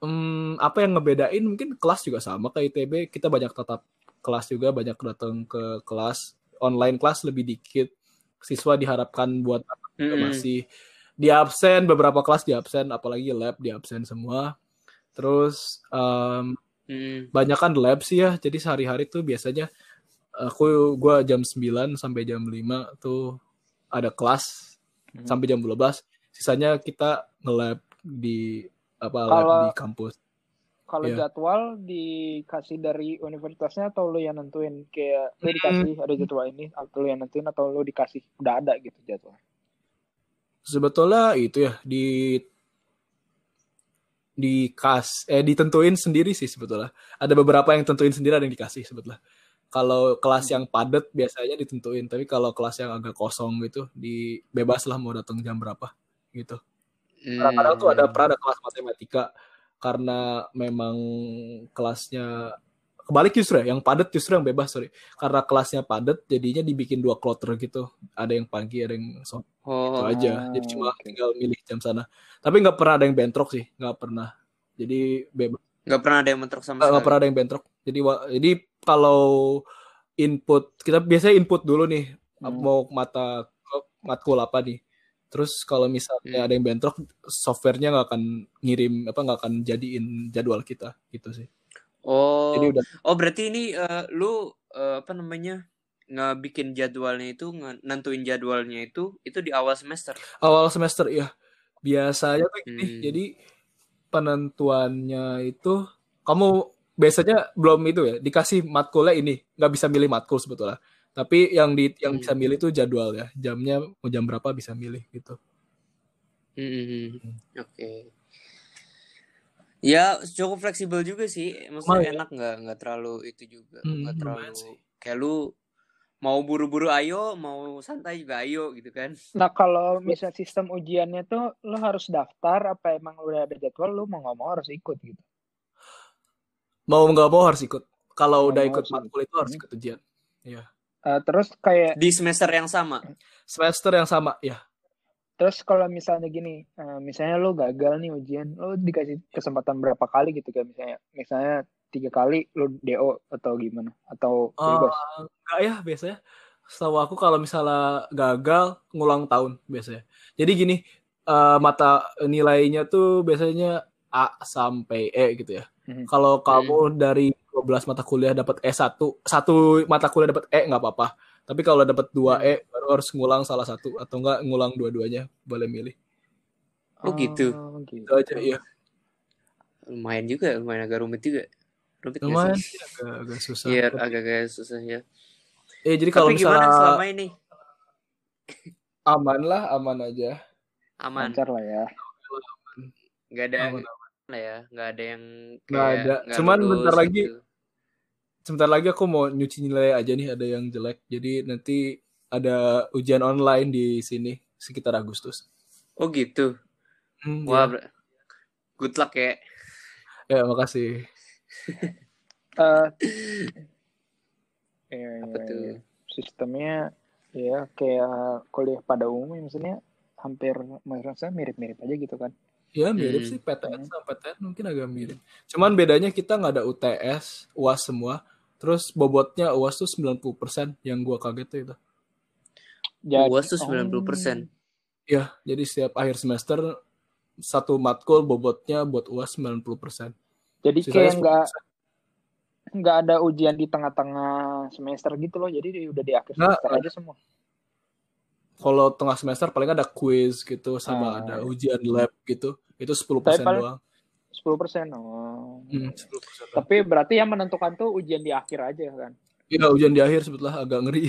Speaker 3: hmm, apa yang ngebedain mungkin kelas juga sama kayak ITB kita banyak tetap kelas juga banyak datang ke kelas online kelas lebih dikit siswa diharapkan buat
Speaker 2: Mm-mm.
Speaker 3: masih di absen beberapa kelas di absen apalagi lab di absen semua terus em,
Speaker 2: Mm.
Speaker 3: banyak kan lab sih ya jadi sehari-hari tuh biasanya aku gua jam 9 sampai jam 5 tuh ada kelas
Speaker 1: Hmm.
Speaker 3: sampai jam 12 sisanya kita nge-lab di apa lab
Speaker 1: Kalau-
Speaker 3: di kampus
Speaker 1: Kalau
Speaker 3: Iya.
Speaker 1: jadwal dikasih dari universitasnya atau lu yang nentuin kayak lu
Speaker 3: Hmm.
Speaker 1: dikasih ada jadwal ini atau lu yang nentuin atau lu dikasih udah ada gitu jadwal.
Speaker 3: sebetulnya itu ya di dikas eh ditentuin sendiri sih sebetulnya ada beberapa yang tentuin sendiri ada yang dikasih sebetulnya kalau kelas yang padat biasanya ditentuin tapi kalau kelas yang agak kosong gitu di bebas lah mau datang jam berapa gitu kadang-kadang tuh ada pernah ada kelas matematika karena memang kelasnya kebalik justru ya yang padat justru yang bebas sorry. Karena kelasnya padat jadinya dibikin dua kloter gitu. Ada yang pagi ada yang sore. Itu
Speaker 2: Oh,
Speaker 3: aja. Jadi cuma tinggal milih jam sana. Tapi nggak pernah ada yang bentrok sih nggak pernah. Jadi bebas.
Speaker 2: Nggak pernah ada yang mentrok sama
Speaker 3: nggak pernah ada yang bentrok. Jadi jadi kalau input kita biasanya input dulu nih.
Speaker 1: Hmm.
Speaker 3: mau mata matkul apa nih terus kalau misalnya
Speaker 2: Hmm.
Speaker 3: ada yang bentrok softwarenya nggak akan ngirim apa nggak akan jadiin jadwal kita gitu sih
Speaker 2: Oh,
Speaker 3: jadi udah
Speaker 2: oh berarti ini eh, lu eh, apa namanya ngebikin jadwalnya itu nentuin jadwalnya itu itu di awal semester.
Speaker 3: awal semester ya biasanya tuh gini
Speaker 2: Hmm.
Speaker 3: jadi penentuannya itu kamu biasanya belum itu ya dikasih matkulnya ini nggak bisa milih matkul sebetulnya tapi yang di yang
Speaker 2: Hmm.
Speaker 3: bisa milih itu jadwal ya jamnya mau jam berapa bisa milih gitu
Speaker 2: Hmm, Oke. Ya cukup fleksibel juga sih. Maksudnya
Speaker 3: Lumayan.
Speaker 2: enak nggak nggak terlalu itu juga
Speaker 3: Hmm,
Speaker 2: nggak
Speaker 3: lumayan
Speaker 2: terlalu
Speaker 3: sih.
Speaker 2: kayak lu mau buru-buru ayo mau santai juga ayo gitu kan.
Speaker 1: Nah kalau misal sistem ujiannya tuh lu harus daftar apa emang udah ada jadwal lu mau nggak mau harus ikut gitu.
Speaker 3: mau nggak mau harus ikut kalau udah ikut matkul itu harus
Speaker 1: Hmm.
Speaker 3: ikut ujian ya
Speaker 1: Eh, terus kayak
Speaker 2: Di semester yang sama.
Speaker 3: semester yang sama ya.
Speaker 1: Terus kalau misalnya gini, eh, misalnya lu gagal nih ujian, lu dikasih kesempatan berapa kali gitu? Kayak misalnya misalnya tiga kali lu DO atau gimana? Atau
Speaker 3: Ah,
Speaker 1: bebas.
Speaker 3: enggak ya biasanya. Setahu aku kalau misalnya gagal ngulang tahun biasanya. Jadi gini eh, mata nilainya tuh biasanya A sampai E gitu ya.
Speaker 1: Mhm.
Speaker 3: kalau kamu dari 12 mata kuliah dapat E1 satu mata kuliah dapat E nggak apa-apa tapi kalau dapat 2 E baru harus ngulang salah satu atau enggak ngulang dua-duanya boleh milih
Speaker 2: Oh, gitu.
Speaker 1: gitu.
Speaker 3: itu aja ya
Speaker 2: Lumayan juga, lumayan agak rumit juga. Rumit
Speaker 3: lumayan
Speaker 2: sih?
Speaker 3: agak, agak susah
Speaker 2: Iya, agak-agak susah ya.
Speaker 3: eh jadi kalau
Speaker 2: Tapi gimana
Speaker 3: misalnya
Speaker 2: selama ini?
Speaker 3: aman lah aman aja
Speaker 2: Aman.
Speaker 1: Lancar lah ya.
Speaker 2: Nggak ada
Speaker 3: Aman,
Speaker 2: lah ya, nggak ada yang
Speaker 3: Nggak
Speaker 2: kayak
Speaker 3: ada.
Speaker 2: nggak
Speaker 3: Cuman
Speaker 2: lulus
Speaker 3: bentar lagi
Speaker 2: gitu.
Speaker 3: Sebentar lagi aku mau nyuci nilai aja nih ada yang jelek jadi nanti ada ujian online di sini sekitar Agustus
Speaker 2: Oh gitu.
Speaker 3: Hmm,
Speaker 2: Wah,
Speaker 3: ya.
Speaker 2: good luck ya.
Speaker 3: ya makasih
Speaker 1: Eh, iya,
Speaker 2: Apa
Speaker 1: iya,
Speaker 2: tuh?
Speaker 1: iya. Sistemnya ya kayak kuliah pada umumnya maksudnya hampir maksudnya mirip-mirip aja gitu kan.
Speaker 3: ya mirip
Speaker 2: Hmm.
Speaker 3: sih PTN sama PTN mungkin agak mirip cuman bedanya kita nggak ada UTS UAS semua terus bobotnya UAS tuh 90% yang gua kaget tuh itu
Speaker 1: Jadi,
Speaker 2: UAS tuh 90%.
Speaker 3: ya jadi setiap akhir semester satu matkul bobotnya buat UAS 90%
Speaker 1: jadi
Speaker 3: sisanya
Speaker 1: kayak nggak
Speaker 3: 10%.
Speaker 1: nggak ada ujian di tengah-tengah semester gitu loh. Jadi di- udah di akhir semester aja semua.
Speaker 3: kalau tengah semester paling ada quiz gitu sama
Speaker 1: Ah,
Speaker 3: ada ujian lab gitu itu 10%
Speaker 1: Tapi paling-
Speaker 3: doang
Speaker 1: 10%. Oh.
Speaker 3: Hmm, 10% doang.
Speaker 1: Tapi berarti yang menentukan tuh ujian di akhir aja kan.
Speaker 3: Iya ujian di akhir sebetulnya agak ngeri.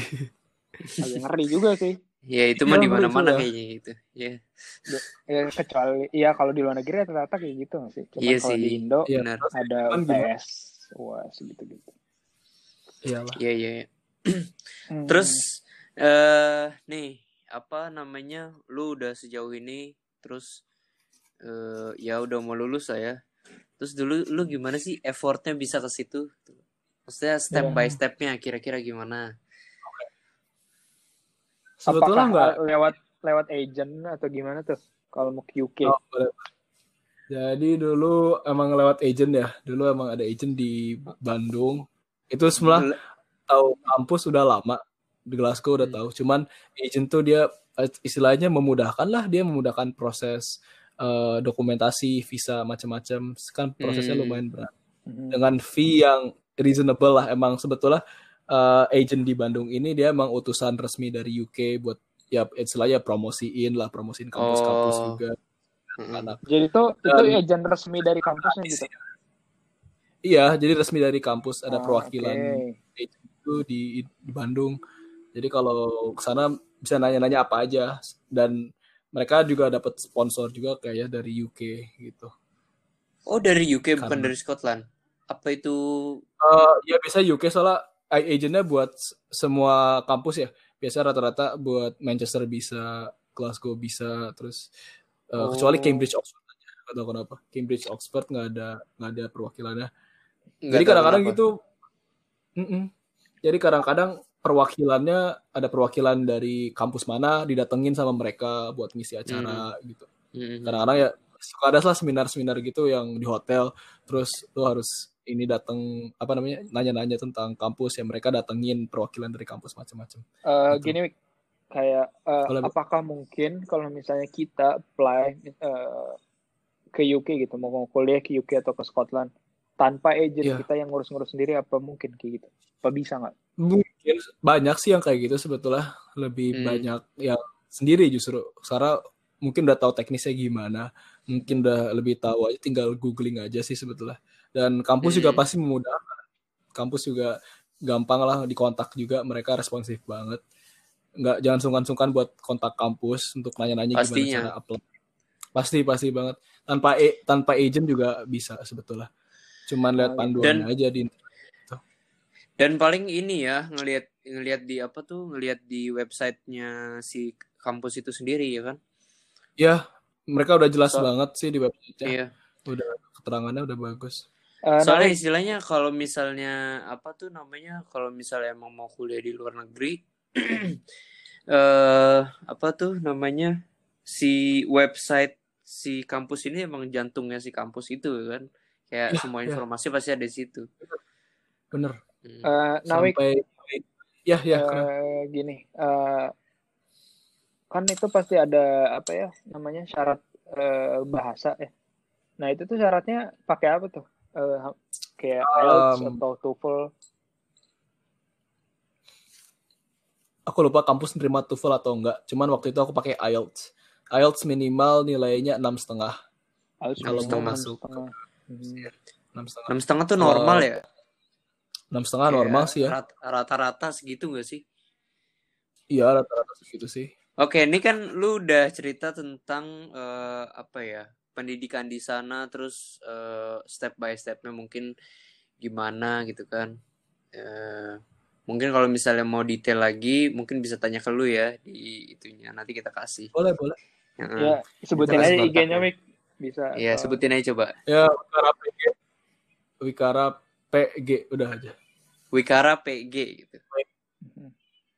Speaker 1: Agak ngeri juga sih.
Speaker 2: Ya itu mah
Speaker 3: Iya,
Speaker 2: di mana-mana
Speaker 3: ya.
Speaker 2: kayaknya gitu. Ya,
Speaker 1: Ya, kecuali iya kalau di luar negeri rata-rata kayak gitu nggak sih. Cuma
Speaker 2: Iya
Speaker 1: kalau
Speaker 2: sih.
Speaker 1: di Indo
Speaker 3: Iya.
Speaker 2: benar.
Speaker 1: ada
Speaker 3: Cuman gimana?
Speaker 1: UTS, UAS gitu-gitu.
Speaker 3: Iyalah.
Speaker 2: Iya, iya. iya.
Speaker 1: Hmm.
Speaker 2: Terus eh nih, apa namanya? Lu udah sejauh ini terus eh ya udah mau lulus lah ya. Terus dulu lu gimana sih effortnya bisa ke situ? Maksudnya step
Speaker 1: Ya.
Speaker 2: by stepnya kira-kira gimana?
Speaker 3: Sebetulnya enggak.
Speaker 1: lewat lewat agent atau gimana tuh kalau mau ke UK?
Speaker 3: Oh. Jadi dulu emang lewat agent ya. Dulu emang ada agent di Bandung. Itu
Speaker 2: Le-
Speaker 3: tahu kampus udah lama. di Glasgow udah hmm. tahu. Cuman agent tuh dia eh, istilahnya memudahkan lah, dia memudahkan proses uh, dokumentasi, visa macam-macam. Kan prosesnya hmm. lumayan berat. Hmm. Dengan fee yang reasonable lah emang sebetulnya uh, agent di Bandung ini dia emang utusan resmi dari UK buat ya istilahnya promosiin lah, promosiin kampus-kampus oh. juga.
Speaker 1: Hmm. Jadi tuh itu agent resmi dari kampusnya gitu.
Speaker 3: Iya, jadi resmi dari kampus ada oh, perwakilan okay. itu di, di Bandung. Jadi kalau ke sana bisa nanya-nanya apa aja dan mereka juga dapat sponsor juga kayak dari UK gitu.
Speaker 2: Oh, dari UK Karena, bukan dari Scotland. Apa itu?
Speaker 3: Uh, ya biasa UK soalnya agentnya buat semua kampus ya. Biasa rata-rata buat Manchester bisa, Glasgow bisa, terus uh, oh. kecuali Cambridge Oxford aja. Gak tahu kenapa. Cambridge Oxford nggak ada nggak ada perwakilannya. Nggak Jadi kadang-kadang gitu. Mm -mm. Jadi kadang-kadang perwakilannya ada perwakilan dari kampus mana didatengin sama mereka buat ngisi acara mm. gitu. Mm. Kadang-kadang ya suka ada lah seminar-seminar gitu yang di hotel terus lu harus ini datang apa namanya nanya-nanya tentang kampus ya mereka datengin perwakilan dari kampus macam-macam.
Speaker 1: Uh, gitu. Gini kayak uh, apakah mungkin kalau misalnya kita apply uh, ke UK gitu mau kuliah ke UK atau ke Scotland tanpa agent yeah. kita yang ngurus-ngurus sendiri apa mungkin kayak gitu? Apa bisa nggak?
Speaker 3: Mungkin banyak sih yang kayak gitu sebetulnya lebih hmm. banyak yang sendiri justru. Sarah mungkin udah tahu teknisnya gimana, mungkin udah lebih tahu aja tinggal googling aja sih sebetulnya. Dan kampus hmm. juga pasti memudahkan. Kampus juga gampang lah dikontak juga, mereka responsif banget. Nggak jangan sungkan-sungkan buat kontak kampus untuk nanya-nanya gimana cara apply. Pasti pasti banget. Tanpa e, tanpa agent juga bisa sebetulnya. Cuman lihat panduan aja di
Speaker 2: dan paling ini ya ngelihat ngelihat di apa tuh ngelihat di websitenya si kampus itu sendiri ya kan
Speaker 3: ya mereka udah jelas so, banget sih di website iya. udah keterangannya udah bagus
Speaker 2: uh, soalnya nah, istilahnya kalau misalnya apa tuh namanya kalau misalnya emang mau kuliah di luar negeri uh, apa tuh namanya si website si kampus ini emang jantungnya si kampus itu kan kayak ya, semua ya. informasi ya. pasti ada di situ
Speaker 3: bener
Speaker 1: Uh, Nawik, Sampai ya ya uh, gini, uh, kan itu pasti ada apa ya namanya syarat uh, bahasa ya. Nah itu tuh syaratnya pakai apa tuh? Uh, kayak IELTS um, atau TOEFL?
Speaker 3: Aku lupa kampus nerima TOEFL atau enggak. Cuman waktu itu aku pakai IELTS. IELTS minimal nilainya enam setengah.
Speaker 2: Kalau mau masuk. Enam setengah. Enam setengah tuh normal uh, ya?
Speaker 3: Enam setengah normal sih ya.
Speaker 2: rata-rata segitu gak sih?
Speaker 3: Iya rata-rata segitu sih.
Speaker 2: Oke ini kan lu udah cerita tentang uh, apa ya pendidikan di sana terus uh, step by stepnya mungkin gimana gitu kan. Uh, mungkin kalau misalnya mau detail lagi mungkin bisa tanya ke lu ya di itunya. Nanti kita kasih.
Speaker 3: Boleh boleh.
Speaker 1: Ya, ya sebutin aja IG-nya Mik. Bisa
Speaker 2: ya sebutin aja coba.
Speaker 3: Ya Wikara PG Wikara PG udah aja.
Speaker 2: Wikara PG gitu.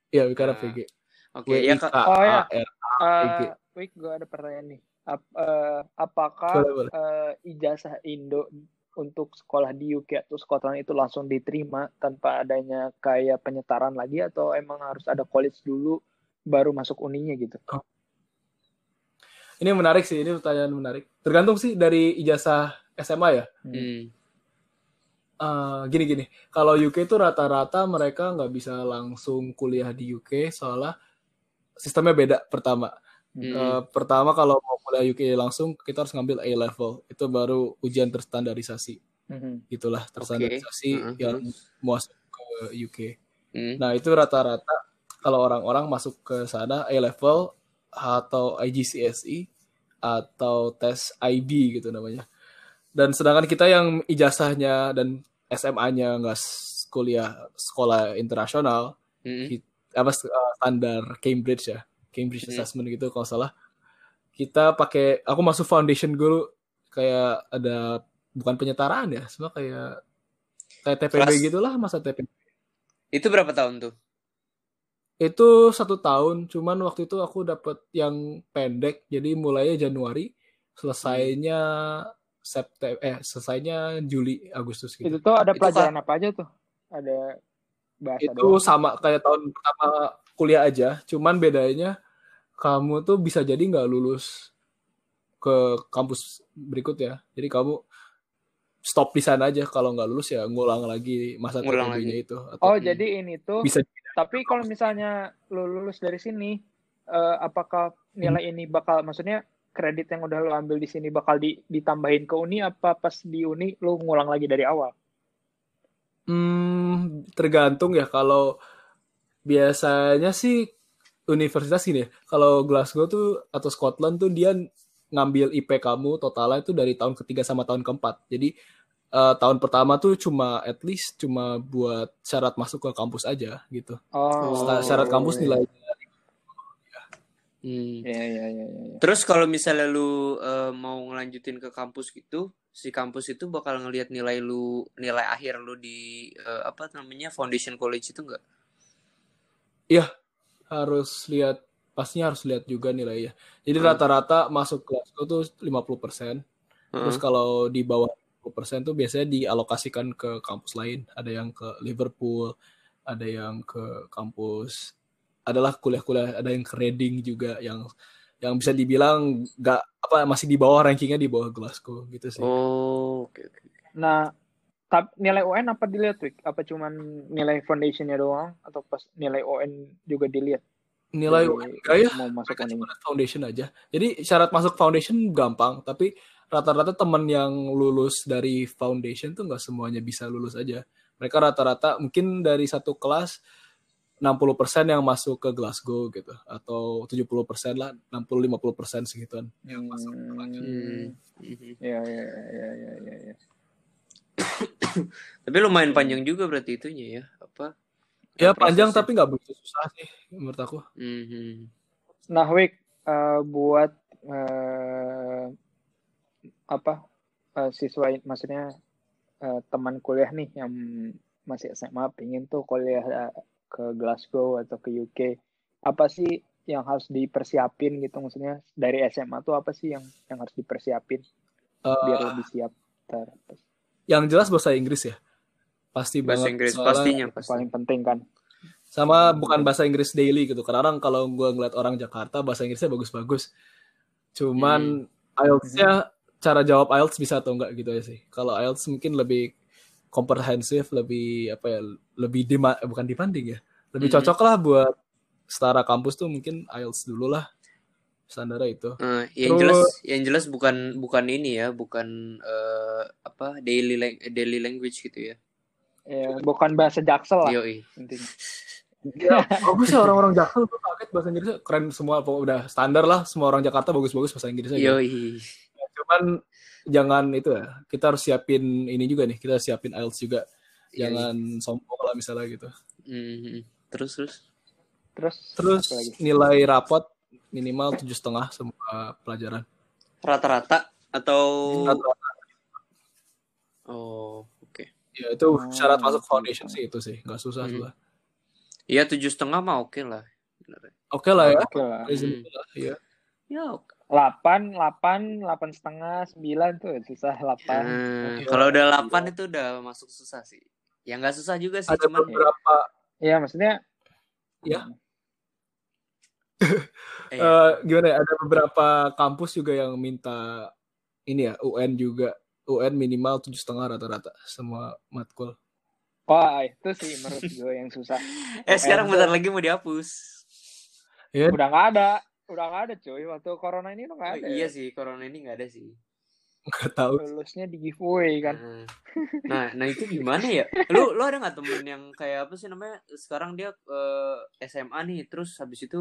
Speaker 3: Iya, Wikara nah. PG.
Speaker 2: Oke, okay, ya Kak.
Speaker 1: Oh ya. Uh, Wik, gue ada pertanyaan nih. Ap, uh, apakah boleh, boleh. Uh, ijazah Indo untuk sekolah di UK atau Scotland itu langsung diterima tanpa adanya kayak penyetaran lagi atau emang harus ada college dulu baru masuk uninya gitu? Oh.
Speaker 3: Ini menarik sih, ini pertanyaan menarik. Tergantung sih dari ijazah SMA ya. Hmm uh, gini gini kalau UK itu rata-rata mereka nggak bisa langsung kuliah di UK soalnya sistemnya beda pertama hmm. uh, pertama kalau mau kuliah UK langsung kita harus ngambil A level itu baru ujian terstandarisasi hmm. itulah terstandarisasi okay. uh-huh. yang mau masuk ke UK hmm. nah itu rata-rata kalau orang-orang masuk ke sana A level atau IGCSE atau tes IB gitu namanya dan sedangkan kita yang ijazahnya dan SMA-nya nggak kuliah sekolah internasional, mm-hmm. apa uh, standar Cambridge ya, Cambridge mm-hmm. Assessment gitu kalau salah. Kita pakai, aku masuk foundation dulu kayak ada bukan penyetaraan ya, semua kayak kayak TPB Kelas. gitulah masa TPB.
Speaker 2: Itu berapa tahun tuh?
Speaker 3: Itu satu tahun, cuman waktu itu aku dapat yang pendek, jadi mulainya Januari, selesainya September eh selesainya Juli Agustus gitu.
Speaker 1: Itu tuh ada pelajaran itu apa aja tuh? Ada bahasa
Speaker 3: itu
Speaker 1: doang.
Speaker 3: sama kayak tahun pertama kuliah aja, cuman bedanya kamu tuh bisa jadi nggak lulus ke kampus berikut ya. Jadi kamu stop di sana aja kalau nggak lulus ya ngulang lagi masa tertentunya itu. Atau
Speaker 1: Oh, jadi ini tuh
Speaker 3: bisa
Speaker 1: Tapi kalau misalnya lu lulus dari sini, eh, apakah nilai ini bakal, maksudnya kredit yang udah lu ambil di sini bakal di- ditambahin ke uni apa pas di uni lu ngulang lagi dari awal?
Speaker 3: Hmm, tergantung ya kalau biasanya sih universitas gini ya. Kalau Glasgow tuh atau Scotland tuh dia ngambil IP kamu totalnya itu dari tahun ketiga sama tahun keempat. Jadi eh, tahun pertama tuh cuma at least cuma buat syarat masuk ke kampus aja gitu.
Speaker 1: Oh,
Speaker 3: Syarat- Syarat kampus nilai
Speaker 2: Hmm.
Speaker 1: Ya, ya, ya, ya. ya.
Speaker 2: Terus kalau misalnya lu eh, mau ngelanjutin ke kampus gitu, si kampus itu bakal ngelihat nilai lu, nilai akhir lu di eh, apa namanya foundation college itu enggak?
Speaker 3: harus lihat pastinya harus lihat juga nilainya. Jadi
Speaker 2: Hmm.
Speaker 3: rata-rata masuk Glasgow tuh 50%. Terus
Speaker 2: Heeh.
Speaker 3: kalau di bawah 50% tuh biasanya dialokasikan ke kampus lain. Ada yang ke Liverpool, ada yang ke kampus adalah kuliah-kuliah, ada yang ke Reading juga yang yang bisa dibilang nggak apa masih di bawah rankingnya di bawah Glasgow gitu sih.
Speaker 2: Oh, oke oke.
Speaker 1: Nah, tap, nilai UN apa dilihat, Wik? Apa cuman nilai foundationnya doang? Atau pas nilai UN juga dilihat?
Speaker 3: Nilai
Speaker 1: Jadi,
Speaker 3: UN enggak ya?
Speaker 1: Mau masuk
Speaker 3: cuma foundation aja. Jadi syarat masuk foundation gampang, tapi rata-rata teman yang lulus dari foundation tuh nggak semuanya bisa lulus aja. Mereka rata-rata mungkin dari satu kelas 60% yang masuk ke Glasgow gitu atau 70% lah, 60-50% segituan yang masuk ke lanjut.
Speaker 2: Hmm. Mhm.
Speaker 1: Ya, ya, ya, ya, ya, ya.
Speaker 2: Tapi lumayan panjang juga berarti itunya ya, apa?
Speaker 3: Ya panjang
Speaker 2: prosesnya.
Speaker 3: tapi nggak begitu susah sih menurut aku.
Speaker 2: Mhm.
Speaker 1: Nah, Wik, eh, buat eh, apa eh, siswa, maksudnya eh, teman kuliah nih yang masih SMA, pengen tuh kuliah ke Glasgow atau ke UK, apa sih yang harus dipersiapin gitu? Maksudnya dari SMA tuh apa sih yang yang harus dipersiapin
Speaker 3: Eh,
Speaker 1: biar lebih siap? Ntar,
Speaker 3: yang jelas bahasa Inggris ya. Pasti
Speaker 2: Bahasa
Speaker 3: banget.
Speaker 2: Inggris
Speaker 3: Soalnya-
Speaker 2: pastinya pasti.
Speaker 1: paling penting kan?
Speaker 3: sama bukan bahasa Inggris daily gitu kadang kalau gue ngeliat orang Jakarta bahasa Inggrisnya bagus-bagus cuman IELTS-nya cara jawab IELTS bisa atau enggak gitu ya sih kalau IELTS mungkin lebih komprehensif lebih apa ya lebih dima, bukan dibanding ya lebih
Speaker 2: Mhm.
Speaker 3: cocok lah buat setara kampus tuh mungkin IELTS dulu lah standarnya itu
Speaker 2: Eh, yang
Speaker 3: Terus-
Speaker 2: jelas yang jelas bukan bukan ini ya, bukan eh, apa daily lang- daily language gitu ya.
Speaker 1: Ya, bukan bahasa jaksel lah
Speaker 2: Yoi.
Speaker 1: intinya.
Speaker 3: ya bagus ya orang-orang Jakarta tuh kaget bahasa Inggrisnya keren semua pokoknya udah standar lah semua orang Jakarta bagus-bagus bahasa Inggrisnya gitu. Cuman jangan itu ya kita harus siapin ini juga nih kita siapin IELTS juga
Speaker 2: Yoi.
Speaker 3: jangan sombong lah misalnya gitu
Speaker 2: Mhm. Terus terus.
Speaker 1: Terus,
Speaker 3: terus nilai rapot minimal tujuh setengah semua pelajaran
Speaker 2: Rata-rata atau
Speaker 3: Rata-rata.
Speaker 2: oh oke.
Speaker 3: ya itu
Speaker 1: Oh,
Speaker 3: syarat masuk foundation sih itu sih nggak susah
Speaker 2: Hmm.
Speaker 3: susah
Speaker 2: Iya tujuh setengah mah oke lah. Bener.
Speaker 3: oke lah ya
Speaker 1: Oke lah.
Speaker 3: reasonable lah ya
Speaker 2: Ya oke.
Speaker 1: 8, 8, 8 setengah, 9 tuh susah 8.
Speaker 2: Nah,
Speaker 3: Oke.
Speaker 2: kalau udah 8 itu udah masuk susah sih. Ya nggak susah juga sih,
Speaker 3: ada
Speaker 2: cuman
Speaker 3: beberapa
Speaker 1: Iya, maksudnya
Speaker 3: Ya.
Speaker 2: eh,
Speaker 3: eh, gimana ya ada beberapa kampus juga yang minta ini ya UN juga UN minimal tujuh setengah rata-rata semua matkul
Speaker 1: Wah, itu sih menurut gue yang susah.
Speaker 2: eh sekarang
Speaker 1: UN
Speaker 2: bentar lagi mau dihapus.
Speaker 3: ya
Speaker 1: Udah nggak ada. Udah nggak ada cuy. Waktu corona ini udah nggak
Speaker 2: Oh,
Speaker 1: ada.
Speaker 2: iya sih, corona ini nggak ada sih.
Speaker 3: nggak tahu
Speaker 1: Lulusnya di giveaway kan.
Speaker 2: Nah, Nah, nah itu gimana ya? Lu lu ada nggak temen yang kayak apa sih namanya? Sekarang dia eh, SMA nih, terus habis itu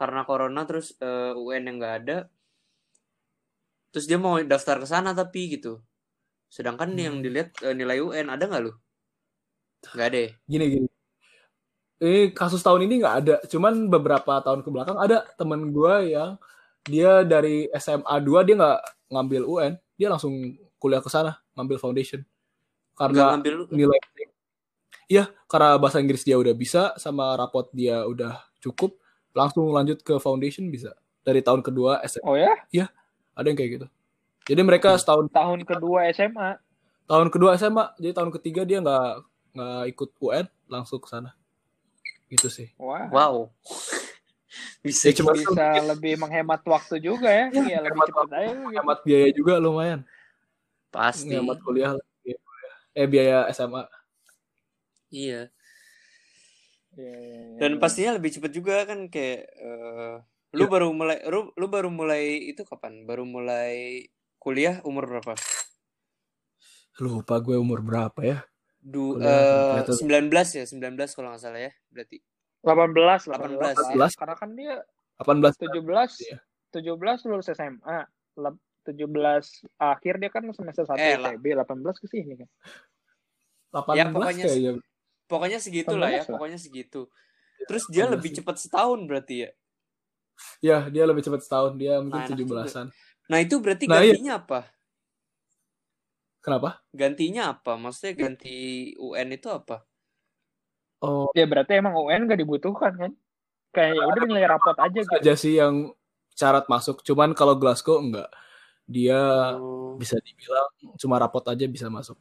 Speaker 2: karena corona terus eh, UN yang nggak ada, terus dia mau daftar ke sana tapi gitu. Sedangkan yang
Speaker 3: Hmm.
Speaker 2: dilihat eh, nilai UN ada nggak lu? Nggak ada. ya?
Speaker 3: gini gini eh kasus tahun ini nggak ada. Cuman beberapa tahun ke belakang ada temen gue yang dia dari SMA 2 dia nggak ngambil UN dia langsung kuliah ke sana ngambil foundation.
Speaker 2: Nggak
Speaker 3: karena
Speaker 2: ngambil
Speaker 3: nilai iya karena bahasa Inggris dia udah bisa sama rapot dia udah cukup langsung lanjut ke foundation bisa. Dari tahun kedua SMA
Speaker 1: Oh ya?
Speaker 3: ada yang kayak gitu. Jadi mereka setahun
Speaker 1: Tahun kedua SMA.
Speaker 3: tahun kedua SMA jadi tahun ketiga dia nggak nggak ikut UN langsung ke sana gitu sih
Speaker 1: Wah.
Speaker 2: Wow. Bisa
Speaker 3: Ya, cuma
Speaker 1: bisa lebih menghemat waktu juga ya. Iya, lebih
Speaker 3: hemat
Speaker 1: cepat aja gitu.
Speaker 3: hemat biaya juga lumayan
Speaker 2: pasti.
Speaker 3: hemat kuliah eh biaya SMA
Speaker 2: Iya.
Speaker 1: Iya, iya, iya.
Speaker 2: Dan pastinya lebih cepet juga kan kayak eh, lu
Speaker 3: Ya.
Speaker 2: baru mulai lu, lu baru mulai itu kapan? Baru mulai kuliah umur berapa?
Speaker 3: lupa gue umur berapa ya
Speaker 2: Du, eh,
Speaker 3: ternyata-
Speaker 2: 19 ya, 19 kalau nggak salah ya, berarti.
Speaker 1: 18,
Speaker 2: 18,
Speaker 1: 18.
Speaker 3: ya.
Speaker 1: Karena kan dia
Speaker 3: 18
Speaker 1: 17
Speaker 3: Iya.
Speaker 1: 17 lulus SMA. Lep- 17 akhir dia kan semester 1
Speaker 2: Eh.
Speaker 1: ITB, 18 ke sini kan.
Speaker 3: 18
Speaker 2: Ya, pokoknya
Speaker 3: kayaknya
Speaker 2: Pokoknya segitu lah ya,
Speaker 1: 18 lah.
Speaker 2: pokoknya segitu. Terus dia
Speaker 3: 18
Speaker 2: lebih
Speaker 3: sih.
Speaker 2: cepat setahun berarti ya.
Speaker 3: ya dia lebih cepat setahun dia mungkin
Speaker 2: Nah, enak
Speaker 3: 17-an
Speaker 2: Nah, itu berarti
Speaker 3: Nah, iya.
Speaker 2: gantinya apa?
Speaker 3: Kenapa
Speaker 2: Gantinya apa? Maksudnya ganti UN itu apa?
Speaker 3: oh
Speaker 1: Ya berarti emang UN gak dibutuhkan kan? Kayak ya udah nilai rapot aja gitu.
Speaker 3: aja sih yang syarat masuk cuman kalau Glasgow enggak dia
Speaker 2: Oh,
Speaker 3: bisa dibilang cuma rapot aja bisa masuk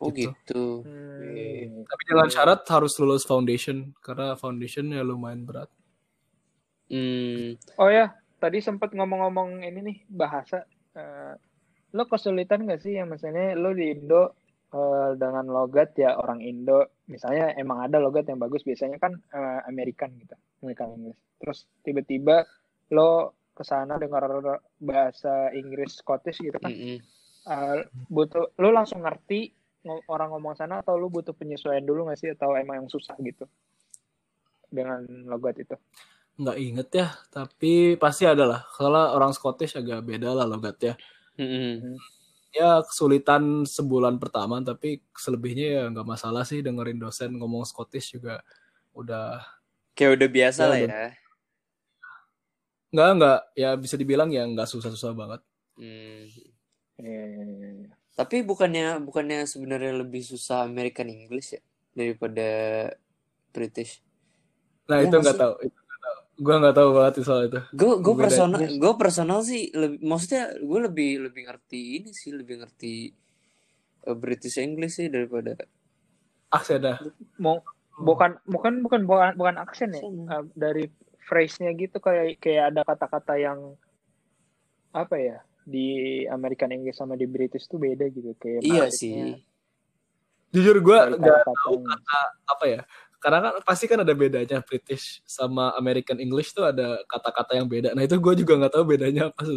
Speaker 2: oh
Speaker 3: gitu.
Speaker 2: gitu.
Speaker 1: Hmm.
Speaker 3: tapi dengan syarat harus lulus foundation karena foundation ya lumayan berat
Speaker 2: Hmm,
Speaker 1: Oh ya, tadi sempat ngomong-ngomong ini nih bahasa. Eh, lo kesulitan gak sih yang misalnya lo di Indo eh, dengan logat ya orang Indo, misalnya emang ada logat yang bagus, biasanya kan eh, American gitu, American English. Terus tiba-tiba lo ke sana dengar bahasa Inggris Scottish gitu kan,
Speaker 2: mm-mm.
Speaker 1: eh, butuh lo langsung ngerti orang ngomong sana atau lo butuh penyesuaian dulu gak sih atau emang yang susah gitu dengan logat itu?
Speaker 3: nggak inget ya tapi pasti ada lah kalau orang Scottish agak beda lah logatnya
Speaker 2: Mm-mm.
Speaker 3: ya kesulitan sebulan pertama tapi selebihnya ya nggak masalah sih dengerin dosen ngomong Scottish juga udah
Speaker 2: Kayak udah biasa
Speaker 3: Ya,
Speaker 2: lah ya.
Speaker 3: nggak nggak ya bisa dibilang ya nggak susah-susah banget
Speaker 2: Hmm.
Speaker 1: Iya, iya, iya.
Speaker 2: Tapi bukannya bukannya sebenarnya lebih susah American English ya daripada British.
Speaker 3: nah
Speaker 2: Ya,
Speaker 3: itu nggak
Speaker 2: nggak
Speaker 3: tahu itu nggak tahu gue nggak tahu banget soal itu
Speaker 2: Gue gue personal gue personal sih lebih maksudnya gue lebih lebih ngerti ini sih lebih ngerti eh, British English sih daripada
Speaker 3: aksennya
Speaker 1: mau bukan bukan bukan bukan bukan aksen ya
Speaker 2: Aksen.
Speaker 1: Uh, dari phrase-nya gitu kayak kayak ada kata-kata yang apa ya di American English sama di British tuh beda gitu kayak
Speaker 2: iya sih.
Speaker 3: jujur gue nggak
Speaker 1: kata-katanya.
Speaker 3: apa ya karena kan pasti kan ada bedanya British sama American English tuh ada kata-kata yang beda nah itu gue juga nggak tahu bedanya apa sih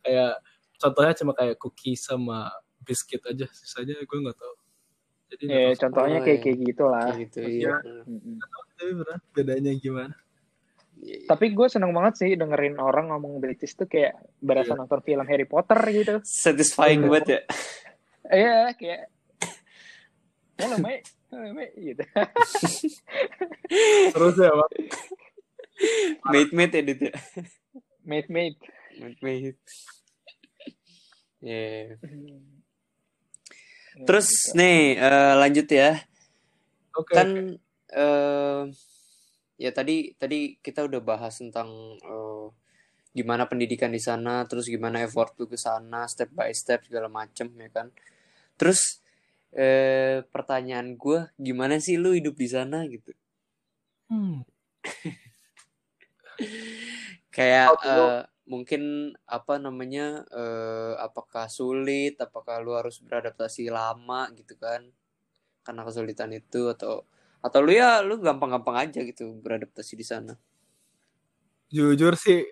Speaker 3: kayak contohnya cuma kayak cookie sama biscuit aja sisanya gue nggak tahu jadi
Speaker 1: ya
Speaker 3: tahu.
Speaker 1: contohnya
Speaker 2: Oh,
Speaker 1: kayak
Speaker 2: iya.
Speaker 1: kayak gitulah
Speaker 2: Kayak gitu iya.
Speaker 1: Mm-mm.
Speaker 3: tapi bedanya gimana
Speaker 2: Iya.
Speaker 1: tapi gue seneng banget sih dengerin orang ngomong British tuh kayak berasa
Speaker 3: Iya.
Speaker 1: nonton film Harry Potter gitu
Speaker 2: Satisfying
Speaker 3: Iya.
Speaker 2: banget ya.
Speaker 1: iya kayak halo mate gitu
Speaker 3: terus ya bang
Speaker 2: Mate mate edit ya.
Speaker 1: mate mate
Speaker 2: Mate mate. Yeah.
Speaker 1: Ya,
Speaker 2: Terus
Speaker 1: gitu.
Speaker 2: nih eh, lanjut ya.
Speaker 3: oke
Speaker 2: kan eh ya tadi tadi kita udah bahas tentang eh, gimana pendidikan di sana terus gimana effort lu ke sana step by step segala macem ya kan terus eh pertanyaan gue gimana sih lu hidup di sana gitu?
Speaker 3: Hmm.
Speaker 2: kayak eh, mungkin apa namanya eh apakah sulit apakah lu harus beradaptasi lama gitu kan? Karena kesulitan itu atau atau lu ya lu gampang-gampang aja gitu beradaptasi di sana.
Speaker 3: Jujur sih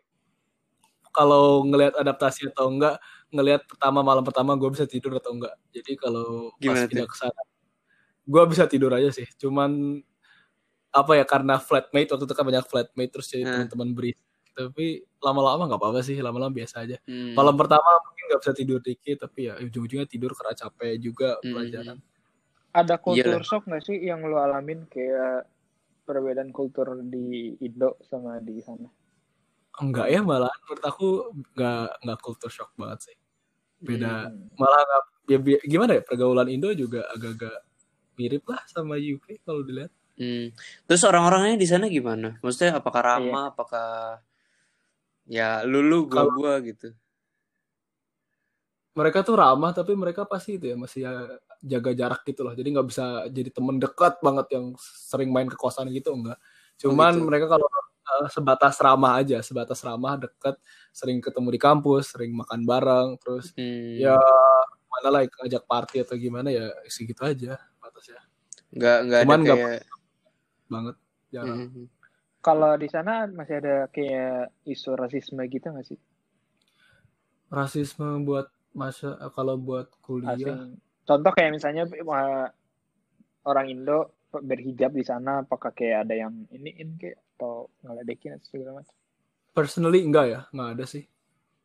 Speaker 3: kalau ngelihat adaptasi atau enggak ngelihat pertama malam pertama gue bisa tidur atau enggak jadi kalau pas
Speaker 2: Gimana
Speaker 3: pindah
Speaker 2: tuh?
Speaker 3: ke sana gue bisa tidur aja sih cuman apa ya karena flatmate waktu itu kan banyak flatmate terus jadi
Speaker 2: Hmm.
Speaker 3: teman-teman berisik tapi lama-lama nggak apa-apa sih lama-lama biasa aja
Speaker 2: Hmm.
Speaker 3: malam pertama mungkin nggak bisa tidur dikit tapi ya ujung-ujungnya tidur karena capek juga
Speaker 2: Hmm.
Speaker 3: pelajaran
Speaker 1: ada kultur
Speaker 2: Iyalah.
Speaker 1: shock nggak sih yang lo alamin kayak perbedaan kultur di Indo sama di sana
Speaker 3: enggak ya malah menurut aku nggak nggak culture shock banget sih beda
Speaker 1: Hmm.
Speaker 3: malah ya, bi- gimana ya pergaulan Indo juga agak-agak mirip lah sama UK kalau dilihat
Speaker 2: Hmm. Terus orang-orangnya di sana gimana? Maksudnya apakah
Speaker 1: Iya.
Speaker 2: ramah, apakah ya lu lu gua gua gitu.
Speaker 3: mereka tuh ramah tapi mereka pasti itu ya masih ya jaga jarak gitu loh jadi nggak bisa jadi temen dekat banget yang sering main ke kosan gitu enggak cuman
Speaker 2: gitu.
Speaker 3: mereka kalau uh, sebatas ramah aja sebatas ramah deket sering ketemu di kampus sering makan bareng terus
Speaker 2: Hmm.
Speaker 3: ya mana lah ngajak party atau gimana ya segitu aja batasnya
Speaker 2: nggak nggak ada
Speaker 3: Cuman
Speaker 2: kayak
Speaker 3: banget jarang
Speaker 2: Hmm.
Speaker 1: Kalau di sana masih ada kayak isu rasisme gitu nggak sih?
Speaker 3: rasisme buat masa kalau buat kuliah
Speaker 1: Asing. Contoh kayak misalnya orang Indo berhijab di sana, apakah kayak ada yang ini in kayak atau ngeledekin atau segala macam?
Speaker 3: personally enggak ya nggak ada sih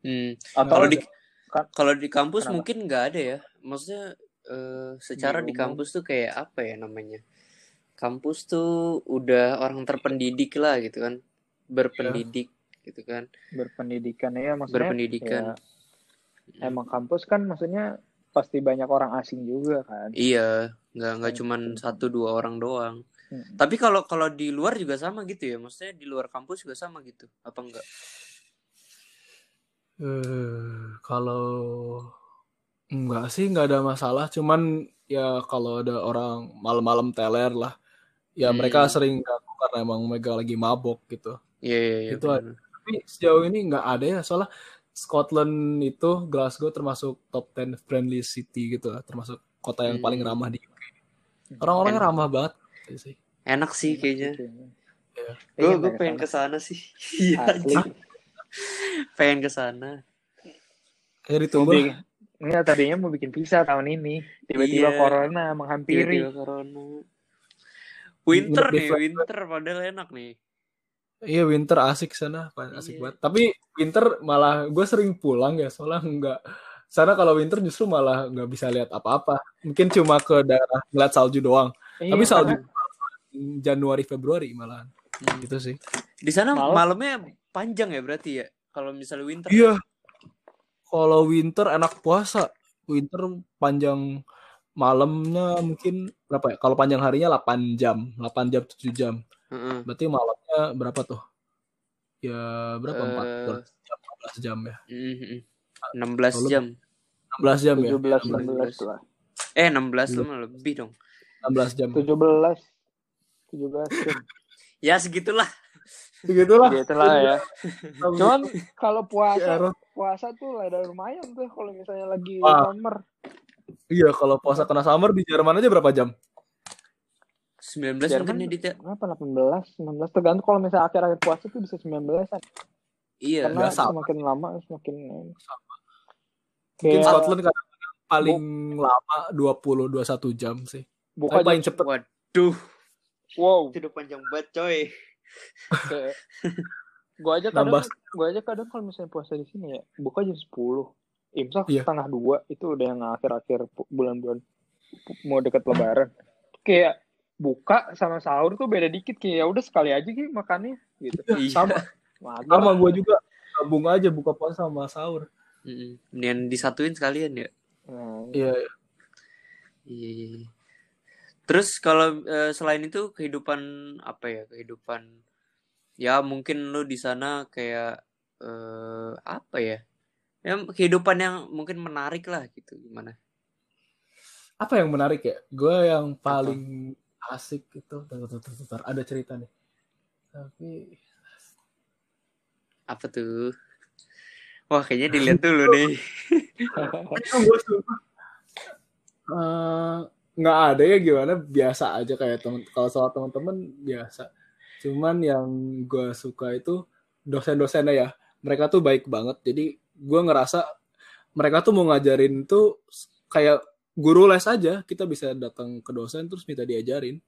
Speaker 2: Hmm.
Speaker 1: Atau
Speaker 2: Kalau di kalau di kampus
Speaker 1: Kenapa?
Speaker 2: mungkin nggak ada ya. Maksudnya eh, secara
Speaker 1: Di
Speaker 2: di kampus tuh kayak apa ya namanya? Kampus tuh udah orang terpendidik lah gitu kan, berpendidik gitu kan,
Speaker 1: berpendidikan ya maksudnya
Speaker 2: berpendidikan.
Speaker 1: ya, emang kampus kan maksudnya pasti banyak orang asing juga kan.
Speaker 2: Iya, nggak nggak cuman satu dua orang doang.
Speaker 1: Hmm.
Speaker 2: Tapi kalau kalau di luar juga sama gitu ya, maksudnya di luar kampus juga sama gitu, apa enggak?
Speaker 3: Eh, kalau enggak sih nggak ada masalah, cuman ya kalau ada orang malam-malam teler lah, ya
Speaker 2: Hmm.
Speaker 3: mereka sering ganggu karena emang mereka lagi mabok gitu.
Speaker 2: Iya iya iya.
Speaker 3: Itu
Speaker 2: benar.
Speaker 3: Tapi sejauh ini nggak ada ya, soalnya Scotland itu Glasgow termasuk top 10 friendly city gitu lah, termasuk kota yang
Speaker 2: Hmm.
Speaker 3: paling ramah di UK. Orang-orangnya
Speaker 2: Enak.
Speaker 3: ramah banget sih.
Speaker 2: Enak sih kayaknya.
Speaker 3: Iya.
Speaker 2: Gue
Speaker 1: Iya,
Speaker 2: gue pengen
Speaker 1: ke sana.
Speaker 2: ke sana sih. Iya, pengen ke sana.
Speaker 3: Kayak
Speaker 1: Mau
Speaker 3: ditunggu.
Speaker 1: Enggak, tadinya mau bikin visa tahun ini. Tiba-tiba
Speaker 2: Iya.
Speaker 1: corona menghampiri.
Speaker 2: Tiba-tiba corona. Winter nih, winter padahal enak nih.
Speaker 3: Iya winter asik sana, asik
Speaker 2: Iya.
Speaker 3: banget. Tapi winter malah gue sering pulang ya, soalnya nggak sana kalau winter justru malah nggak bisa lihat apa-apa. Mungkin cuma ke daerah ngeliat salju doang.
Speaker 1: Iya,
Speaker 3: Tapi salju
Speaker 1: karena-
Speaker 3: Januari Februari malahan.
Speaker 2: Hmm.
Speaker 3: Gitu sih.
Speaker 2: Di sana
Speaker 1: Malam-
Speaker 2: malamnya panjang ya berarti ya? Kalau misalnya winter.
Speaker 3: Iya. Kalau winter enak puasa. Winter panjang malamnya mungkin berapa ya? Kalau panjang harinya 8 jam, 8 jam 7 jam.
Speaker 2: Heeh.
Speaker 3: Berarti malamnya berapa tuh? Ya berapa?
Speaker 2: Eh,
Speaker 3: 14 jam, 14 jam ya.
Speaker 2: mm, mm. 16
Speaker 3: Kalau-
Speaker 2: jam.
Speaker 3: 16 jam ya.
Speaker 1: 17
Speaker 3: 16
Speaker 1: 16 lah.
Speaker 2: Eh 16 tuh mah lebih dong.
Speaker 3: 16 jam.
Speaker 1: 17 17 jam.
Speaker 2: Ya segitulah.
Speaker 3: Begitulah.
Speaker 1: Gitu lah ya. Cuman kalau
Speaker 3: Ya,
Speaker 1: puasa
Speaker 3: Roh.
Speaker 1: puasa tuh ada lumayan tuh kalau misalnya lagi
Speaker 3: Wah.
Speaker 1: summer.
Speaker 3: Iya, kalau puasa kena summer di Jerman aja berapa jam?
Speaker 2: 19
Speaker 1: Jerman
Speaker 2: mungkin ya.
Speaker 1: Berapa 18, 19 tergantung kalau misalnya akhir-akhir puasa tuh bisa 19 an.
Speaker 2: Iya.
Speaker 1: Karena
Speaker 3: biasa.
Speaker 1: semakin lama semakin
Speaker 3: Mungkin
Speaker 1: Kayak
Speaker 3: Scotland kadang paling lama 20 21 jam sih.
Speaker 1: buka
Speaker 3: Tapi paling
Speaker 1: jam
Speaker 3: cepet
Speaker 2: Waduh,
Speaker 1: wow.
Speaker 2: itu udah panjang banget coy.
Speaker 1: Kayak gua aja kadang gua aja kadang kalau misalnya puasa di sini ya buka jam 10. Imsak
Speaker 3: Iya.
Speaker 1: setengah dua itu udah yang akhir-akhir bulan-bulan mau deket lebaran. Kayak buka sama sahur tuh beda dikit kayak ya udah sekali aja gitu makannya gitu.
Speaker 2: Iya.
Speaker 3: sama
Speaker 1: Mager.
Speaker 3: sama gue juga gabung aja buka puasa sama sahur.
Speaker 2: Mm-mm. Mendingan disatuin sekalian ya.
Speaker 1: Nah,
Speaker 3: Iya,
Speaker 2: Iya, iya, iya. Terus kalau eh, selain itu kehidupan apa ya? Kehidupan ya mungkin lu di sana kayak eh, apa ya? Ya kehidupan yang mungkin menarik lah gitu gimana?
Speaker 3: apa yang menarik ya? Gue yang paling asik itu, bentar, bentar, bentar, ada cerita nih. Tapi
Speaker 2: Apa tuh? Wah, kayaknya dilihat dulu
Speaker 3: suka. Eh, nggak ada ya gimana biasa aja kayak temen kalau soal teman-teman biasa cuman yang gue suka itu dosen-dosennya ya mereka tuh baik banget jadi gue ngerasa mereka tuh mau ngajarin tuh kayak guru les aja kita bisa datang ke dosen terus minta diajarin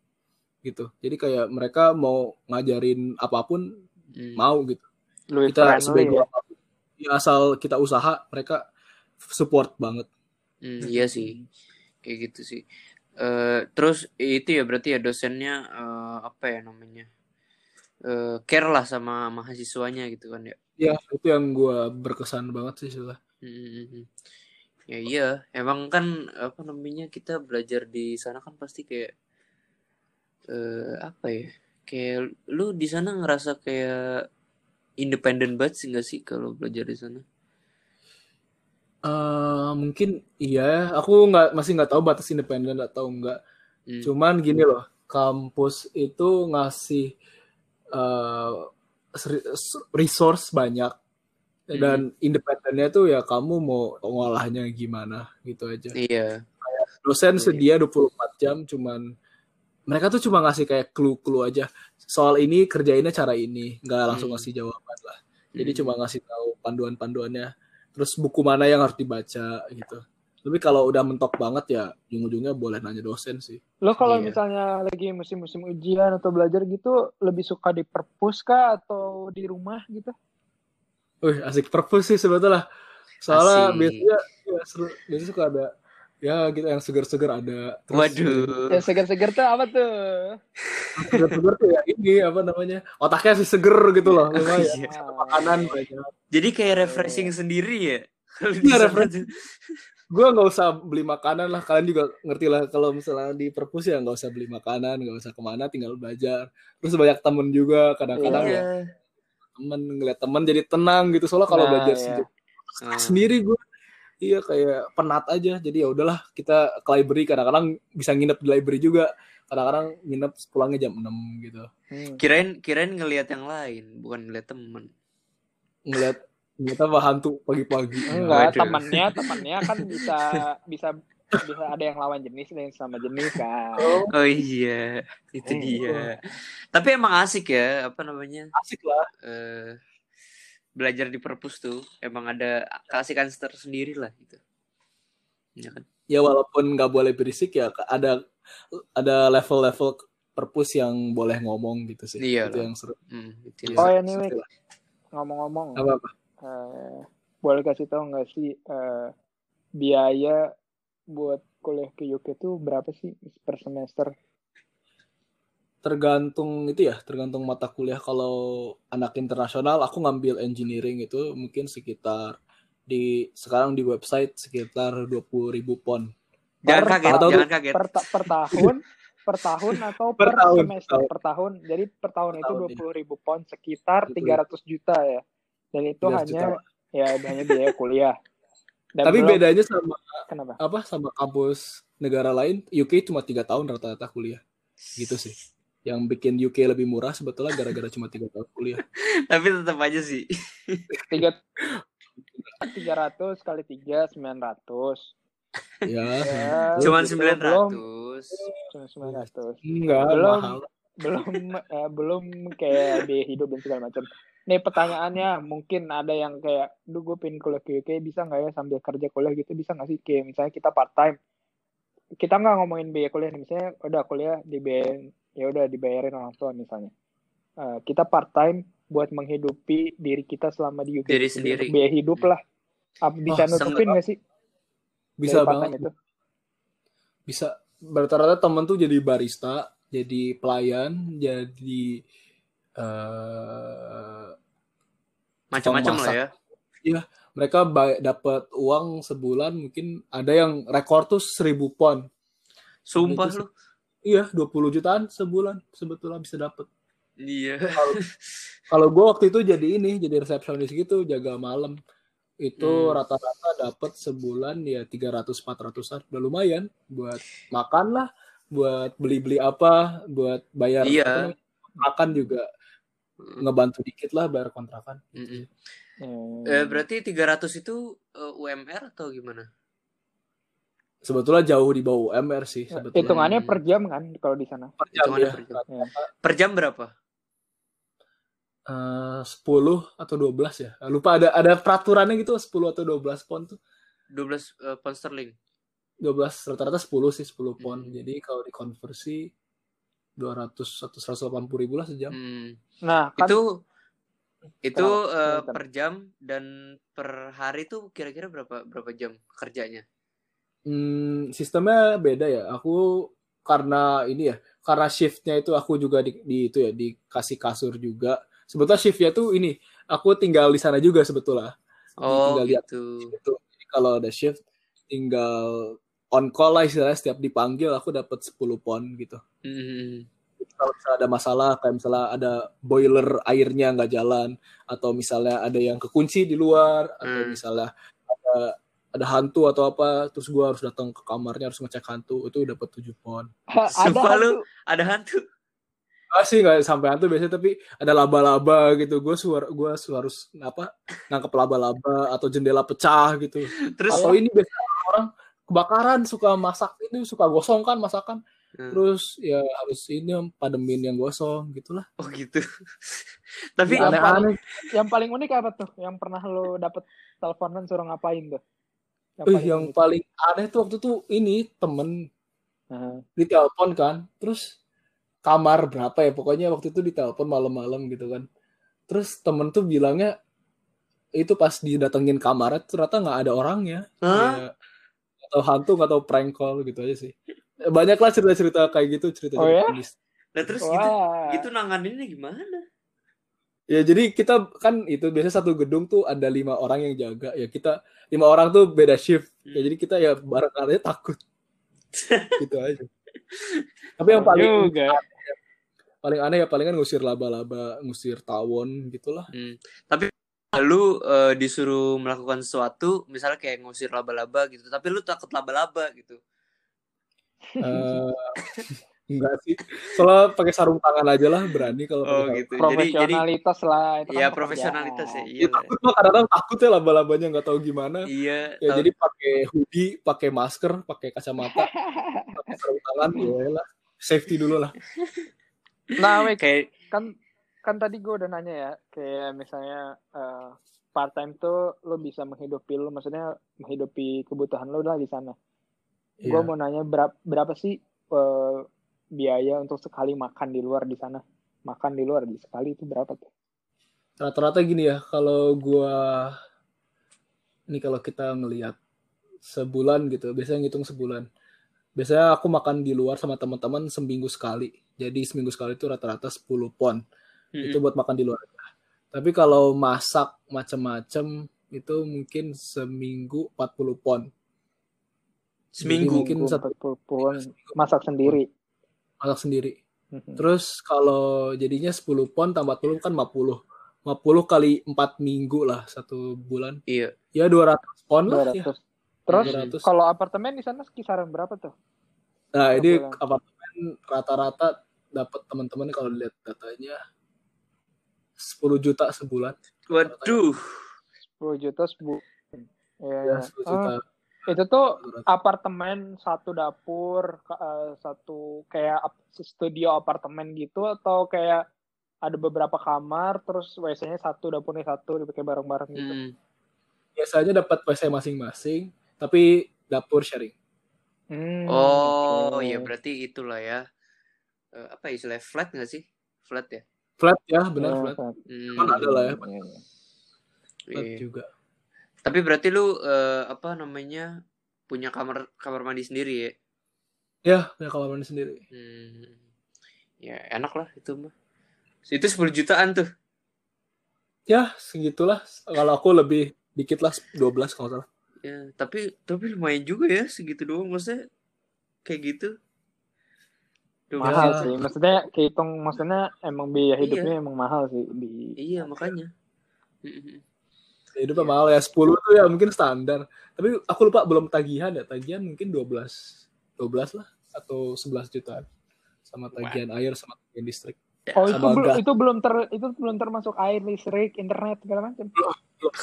Speaker 3: gitu jadi kayak mereka mau ngajarin apa pun
Speaker 2: Hmm.
Speaker 3: mau gitu
Speaker 1: lebih
Speaker 3: kita sebagai
Speaker 1: ya.
Speaker 3: ya asal kita usaha mereka support banget
Speaker 2: Hmm, iya sih. Kayak gitu sih. Eh terus itu ya berarti ya dosennya eh, apa ya namanya? Eh care lah sama mahasiswanya gitu kan ya.
Speaker 3: ya itu yang gue berkesan banget sih sudah
Speaker 2: Hmm. Ya iya, emang kan apa namanya kita belajar di sana kan pasti kayak eh apa ya? Kayak lu di sana ngerasa kayak independen banget sih nggak sih kalau belajar di sana?
Speaker 3: Uh, mungkin iya, aku nggak masih nggak tahu batas independen atau enggak. Hmm. Cuman gini loh, kampus itu ngasih uh, resource banyak hmm. dan independennya tuh ya kamu mau ngolahnya gimana gitu aja.
Speaker 2: Iya.
Speaker 3: Dosen iya. sedia 24 jam cuman mereka tuh cuma ngasih kayak clue-clue aja. Soal ini kerjainnya cara ini, nggak langsung hmm. ngasih jawaban lah. Jadi hmm. cuma ngasih tahu panduan-panduannya terus buku mana yang harus dibaca gitu tapi kalau udah mentok banget ya ujung-ujungnya boleh nanya dosen sih.
Speaker 1: Lo kalau iya. misalnya lagi musim-musim ujian atau belajar gitu, lebih suka di perpus kah atau di rumah gitu?
Speaker 3: Wih, asik perpus sih sebetulnya. Soalnya asik. biasanya ya, seru, biasanya suka ada ya gitu yang seger-seger ada
Speaker 2: terus waduh
Speaker 1: yang seger-seger tuh apa tuh
Speaker 3: seger-seger tuh ya ini apa namanya otaknya sih seger gitu loh lumayan iya. makanan banyak
Speaker 2: jadi kayak refreshing oh. sendiri ya
Speaker 3: iya refreshing gue nggak usah beli makanan lah kalian juga ngerti lah kalau misalnya di perpus ya nggak usah beli makanan nggak usah ke mana tinggal belajar terus banyak temen juga kadang-kadang yeah. ya temen ngeliat temen jadi tenang gitu soalnya kalau nah, belajar yeah. sendiri, sendiri gue iya kayak penat aja. Jadi ya udahlah kita ke library. Kadang-kadang bisa nginep di library juga. Kadang-kadang nginep pulangnya jam 6 gitu.
Speaker 2: Hmm. kirain kirain ngelihat yang lain bukan ngelihat temen.
Speaker 3: Ngelihat ngeliat apa? Hantu pagi-pagi.
Speaker 1: Enggak temannya temannya kan bisa bisa bisa ada yang lawan jenis dan yang sama jenis kan.
Speaker 2: Oh, oh iya. Itu oh. dia. Tapi emang asik ya apa namanya?
Speaker 3: Asik lah.
Speaker 2: Uh, belajar di perpus tuh emang ada keasikan tersendiri lah gitu.
Speaker 3: Ya kan? Ya walaupun nggak boleh berisik ya ada ada level-level perpus yang boleh ngomong gitu sih.
Speaker 2: Iya
Speaker 3: itu yang seru.
Speaker 1: Hmm, itu oh ya nih ngomong-ngomong.
Speaker 3: Apa apa
Speaker 1: uh, boleh kasih tahu nggak sih uh, biaya buat kuliah ke UK tuh berapa sih per semester
Speaker 3: tergantung itu ya tergantung mata kuliah. Kalau anak internasional aku ngambil engineering itu mungkin sekitar di sekarang di website sekitar dua puluh ribu pon.
Speaker 2: Jangan kaget atau jangan kaget.
Speaker 1: Per, per tahun per tahun atau per, per tahun, semester? tahun. per tahun. Jadi per tahun itu dua puluh ribu pon sekitar tiga ratus juta ya. Dan itu hanya juta. ya hanya biaya kuliah.
Speaker 3: Dan tapi belum, bedanya sama kenapa? apa sama kampus negara lain UK cuma tiga tahun rata-rata kuliah. Gitu sih yang bikin UK lebih murah sebetulnya gara-gara cuma tiga tahun kuliah.
Speaker 2: Tapi tetap aja sih.
Speaker 1: Tiga tiga ratus kali tiga sembilan ratus.
Speaker 3: Ya.
Speaker 2: ya cuma sembilan ratus.
Speaker 1: Cuma sembilan ratus.
Speaker 3: Enggak.
Speaker 1: Belum mahal. belum uh, belum kayak biaya hidup dan segala macam. Nih pertanyaannya mungkin ada yang kayak, duh gue pengen kuliah ke UK bisa nggak ya sambil kerja kuliah gitu bisa nggak sih kayak misalnya kita part time kita nggak ngomongin biaya kuliah misalnya udah kuliah di biaya ya udah dibayarin orang tua misalnya. Uh, kita part time buat menghidupi diri kita selama di UK
Speaker 2: diri sendiri.
Speaker 1: Biaya hidup lah. Apa, bisa oh, nutupin nggak sih?
Speaker 3: Bisa banget. itu. Bisa. Rata-rata temen tuh jadi barista jadi pelayan jadi uh,
Speaker 2: macam-macam lah ya.
Speaker 3: Iya mereka dapat uang sebulan mungkin ada yang rekor tuh seribu pon.
Speaker 2: Sumpah lu
Speaker 3: Iya, 20 jutaan sebulan sebetulnya bisa dapet.
Speaker 2: Iya.
Speaker 3: Kalau gue waktu itu jadi ini, jadi resepsionis gitu, jaga malam. Itu hmm. rata-rata hmm. dapat sebulan ya 300-400an. Udah lumayan buat makan lah, buat beli-beli apa, buat bayar
Speaker 2: iya.
Speaker 3: apa, makan juga hmm. ngebantu dikit lah bayar kontrakan.
Speaker 2: Hmm. Hmm. Eh, berarti 300 itu uh, eh, UMR atau gimana?
Speaker 3: Sebetulnya jauh di bawah UMR sih
Speaker 1: ya, sebetulnya. Hitungannya per jam kan kalau di sana.
Speaker 2: Per jam, ya. per, jam. Ya. per jam berapa?
Speaker 3: Eh, uh, 10 atau 12 ya. Lupa ada ada peraturannya gitu 10 atau 12 pon tuh.
Speaker 2: 12 uh, pon sterling.
Speaker 3: 12 rata-rata 10 sih 10 pon. Hmm. Jadi kalau dikonversi 200 atau 180 ribu lah sejam.
Speaker 2: Hmm. Nah, kan, itu itu uh, per jam dan per hari tuh kira-kira berapa berapa jam kerjanya?
Speaker 3: Hmm, sistemnya beda ya. Aku karena ini ya, karena shiftnya itu aku juga di, di itu ya dikasih kasur juga. Sebetulnya shiftnya tuh ini, aku tinggal di sana juga sebetulnya.
Speaker 2: Oh
Speaker 3: tinggal
Speaker 2: gitu.
Speaker 3: Itu. Jadi kalau ada shift, tinggal on call lah istilahnya setiap dipanggil aku dapat 10 pon gitu.
Speaker 2: Hmm.
Speaker 3: Kalau misalnya ada masalah kayak misalnya ada boiler airnya nggak jalan atau misalnya ada yang kekunci di luar atau hmm. misalnya ada ada hantu atau apa terus gue harus datang ke kamarnya harus ngecek hantu itu dapat tujuh pon
Speaker 2: Sumpah lu ada hantu.
Speaker 3: Ah sih nggak sampai hantu biasanya tapi ada laba-laba gitu. Gue suara gue harus apa nangkep laba-laba atau jendela pecah gitu.
Speaker 2: Terus?
Speaker 3: Atau ini biasa orang kebakaran suka masak itu suka gosong kan masakan.
Speaker 2: Hmm.
Speaker 3: terus ya harus ini pademin yang gosong gitulah.
Speaker 2: Oh gitu. Tapi
Speaker 1: Yang
Speaker 3: aneh-aneh
Speaker 1: paling, yang paling unik apa tuh? Yang pernah lo dapet teleponan suruh ngapain tuh?
Speaker 3: Eh,
Speaker 1: paling
Speaker 3: yang paling aneh tuh waktu tuh ini temen
Speaker 1: Nah,
Speaker 3: ditelepon kan terus kamar berapa ya pokoknya waktu itu ditelepon malam-malam gitu kan terus temen tuh bilangnya itu pas didatengin kamarnya ternyata nggak ada orangnya
Speaker 2: Hah?
Speaker 3: Ya, atau hantu atau prank call gitu aja sih banyak lah cerita-cerita kayak gitu cerita
Speaker 1: Oh ya?
Speaker 2: Nah terus gitu
Speaker 1: Wah.
Speaker 2: gitu nanganinnya gimana?
Speaker 3: Ya jadi kita kan itu biasa satu gedung tuh ada lima orang yang jaga ya kita lima orang tuh beda shift ya
Speaker 2: Hmm.
Speaker 3: jadi kita ya bareng aja takut gitu aja tapi yang paling
Speaker 1: juga.
Speaker 3: paling aneh ya palingan ngusir laba-laba ngusir tawon gitulah
Speaker 2: Hmm. Tapi lu eh, disuruh melakukan sesuatu, misalnya kayak ngusir laba-laba gitu, tapi lu takut laba-laba gitu.
Speaker 3: Eh, enggak sih soalnya pakai sarung tangan aja lah berani kalau
Speaker 2: Oh gitu. Jadi jadi
Speaker 1: Profesionalitas lah. Itu kan
Speaker 2: ya
Speaker 1: pekerjaan.
Speaker 2: profesionalitas ya. Iya.
Speaker 3: Ya, takut mah kadang-kadang takut ya laba-labanya nggak tahu gimana
Speaker 2: Iya.
Speaker 3: ya
Speaker 2: tahu.
Speaker 3: jadi pakai hoodie pakai masker pakai kacamata pakai sarung tangan ya lah safety dulu lah
Speaker 1: Nah, Wik,
Speaker 2: kayak
Speaker 1: kan kan tadi gue udah nanya ya, kayak misalnya eh, part time tuh lo bisa menghidupi lo, maksudnya menghidupi kebutuhan lo lah di sana. Gue
Speaker 3: Iya.
Speaker 1: mau nanya berapa berapa sih eh, biaya untuk sekali makan di luar di sana? Makan di luar di sekali itu berapa tuh?
Speaker 3: rata-rata gini ya kalau gua ini kalau kita ngelihat sebulan gitu biasanya ngitung sebulan biasanya aku makan di luar sama teman-teman seminggu sekali jadi seminggu sekali itu rata-rata 10 pon itu buat makan di luar tapi kalau masak macem-macem itu mungkin seminggu 40 pon
Speaker 2: seminggu.
Speaker 3: mungkin
Speaker 1: Minggu
Speaker 3: satu-
Speaker 1: 40 pun masak sendiri.
Speaker 3: Masak sendiri
Speaker 1: Mhm.
Speaker 3: Terus kalau jadinya 10 pon tambah 40 kan 50. 50 kali 4 minggu lah satu bulan.
Speaker 2: Iya.
Speaker 3: Ya 200 pon lah ya.
Speaker 1: 200. Terus
Speaker 3: 200.
Speaker 1: kalau apartemen di sana kisaran berapa tuh?
Speaker 3: Nah, ini apartemen rata-rata dapat teman-teman kalau lihat datanya 10 juta sebulan.
Speaker 2: Waduh.
Speaker 1: 10 juta sebulan. Ya,
Speaker 3: Ya,
Speaker 1: ya.
Speaker 3: 10
Speaker 1: Oh,
Speaker 3: juta.
Speaker 1: Itu tuh
Speaker 3: 200.
Speaker 1: apartemen satu dapur eh, satu kayak studio apartemen gitu atau kayak ada beberapa kamar terus WC-nya satu dapurnya satu dipakai bareng-bareng gitu.
Speaker 2: Hmm.
Speaker 3: Biasanya dapat WC masing-masing, tapi dapur sharing.
Speaker 1: Hmm,
Speaker 2: Oh,
Speaker 1: oke.
Speaker 2: ya berarti itulah ya. Eh, apa istilahnya flat nggak sih? Flat ya.
Speaker 3: Flat ya, benar
Speaker 1: Ya,
Speaker 3: flat.
Speaker 1: Flat.
Speaker 2: Hmm.
Speaker 3: Kan ada lah ya.
Speaker 1: Iya, iya.
Speaker 3: Flat
Speaker 2: Iya.
Speaker 3: juga.
Speaker 2: Tapi berarti lu eh, apa namanya punya kamar kamar mandi sendiri ya?
Speaker 3: Ya, punya kamar mandi sendiri.
Speaker 2: Hmm. Ya enak lah itu mah. Itu 10 jutaan tuh.
Speaker 3: Ya, segitulah. Kalau aku lebih dikit lah 12 kalau salah.
Speaker 2: Ya, tapi tapi lumayan juga ya segitu doang maksudnya kayak gitu. Duh,
Speaker 1: Mahal
Speaker 3: Ya.
Speaker 1: sih. Maksudnya kehitung maksudnya emang biaya
Speaker 2: Iya.
Speaker 1: hidupnya emang mahal sih di
Speaker 2: Iya makanya.
Speaker 3: Hidupnya
Speaker 2: Iya.
Speaker 3: mahal ya 10 tuh ya mungkin standar. Tapi aku lupa belum tagihan ya. Tagihan mungkin 12. 12 lah atau 11 jutaan. Sama tagihan air sama tagihan listrik.
Speaker 1: Oh itu
Speaker 3: Sama
Speaker 1: belum
Speaker 3: gas.
Speaker 1: itu belum ter itu belum termasuk air listrik internet segala macam.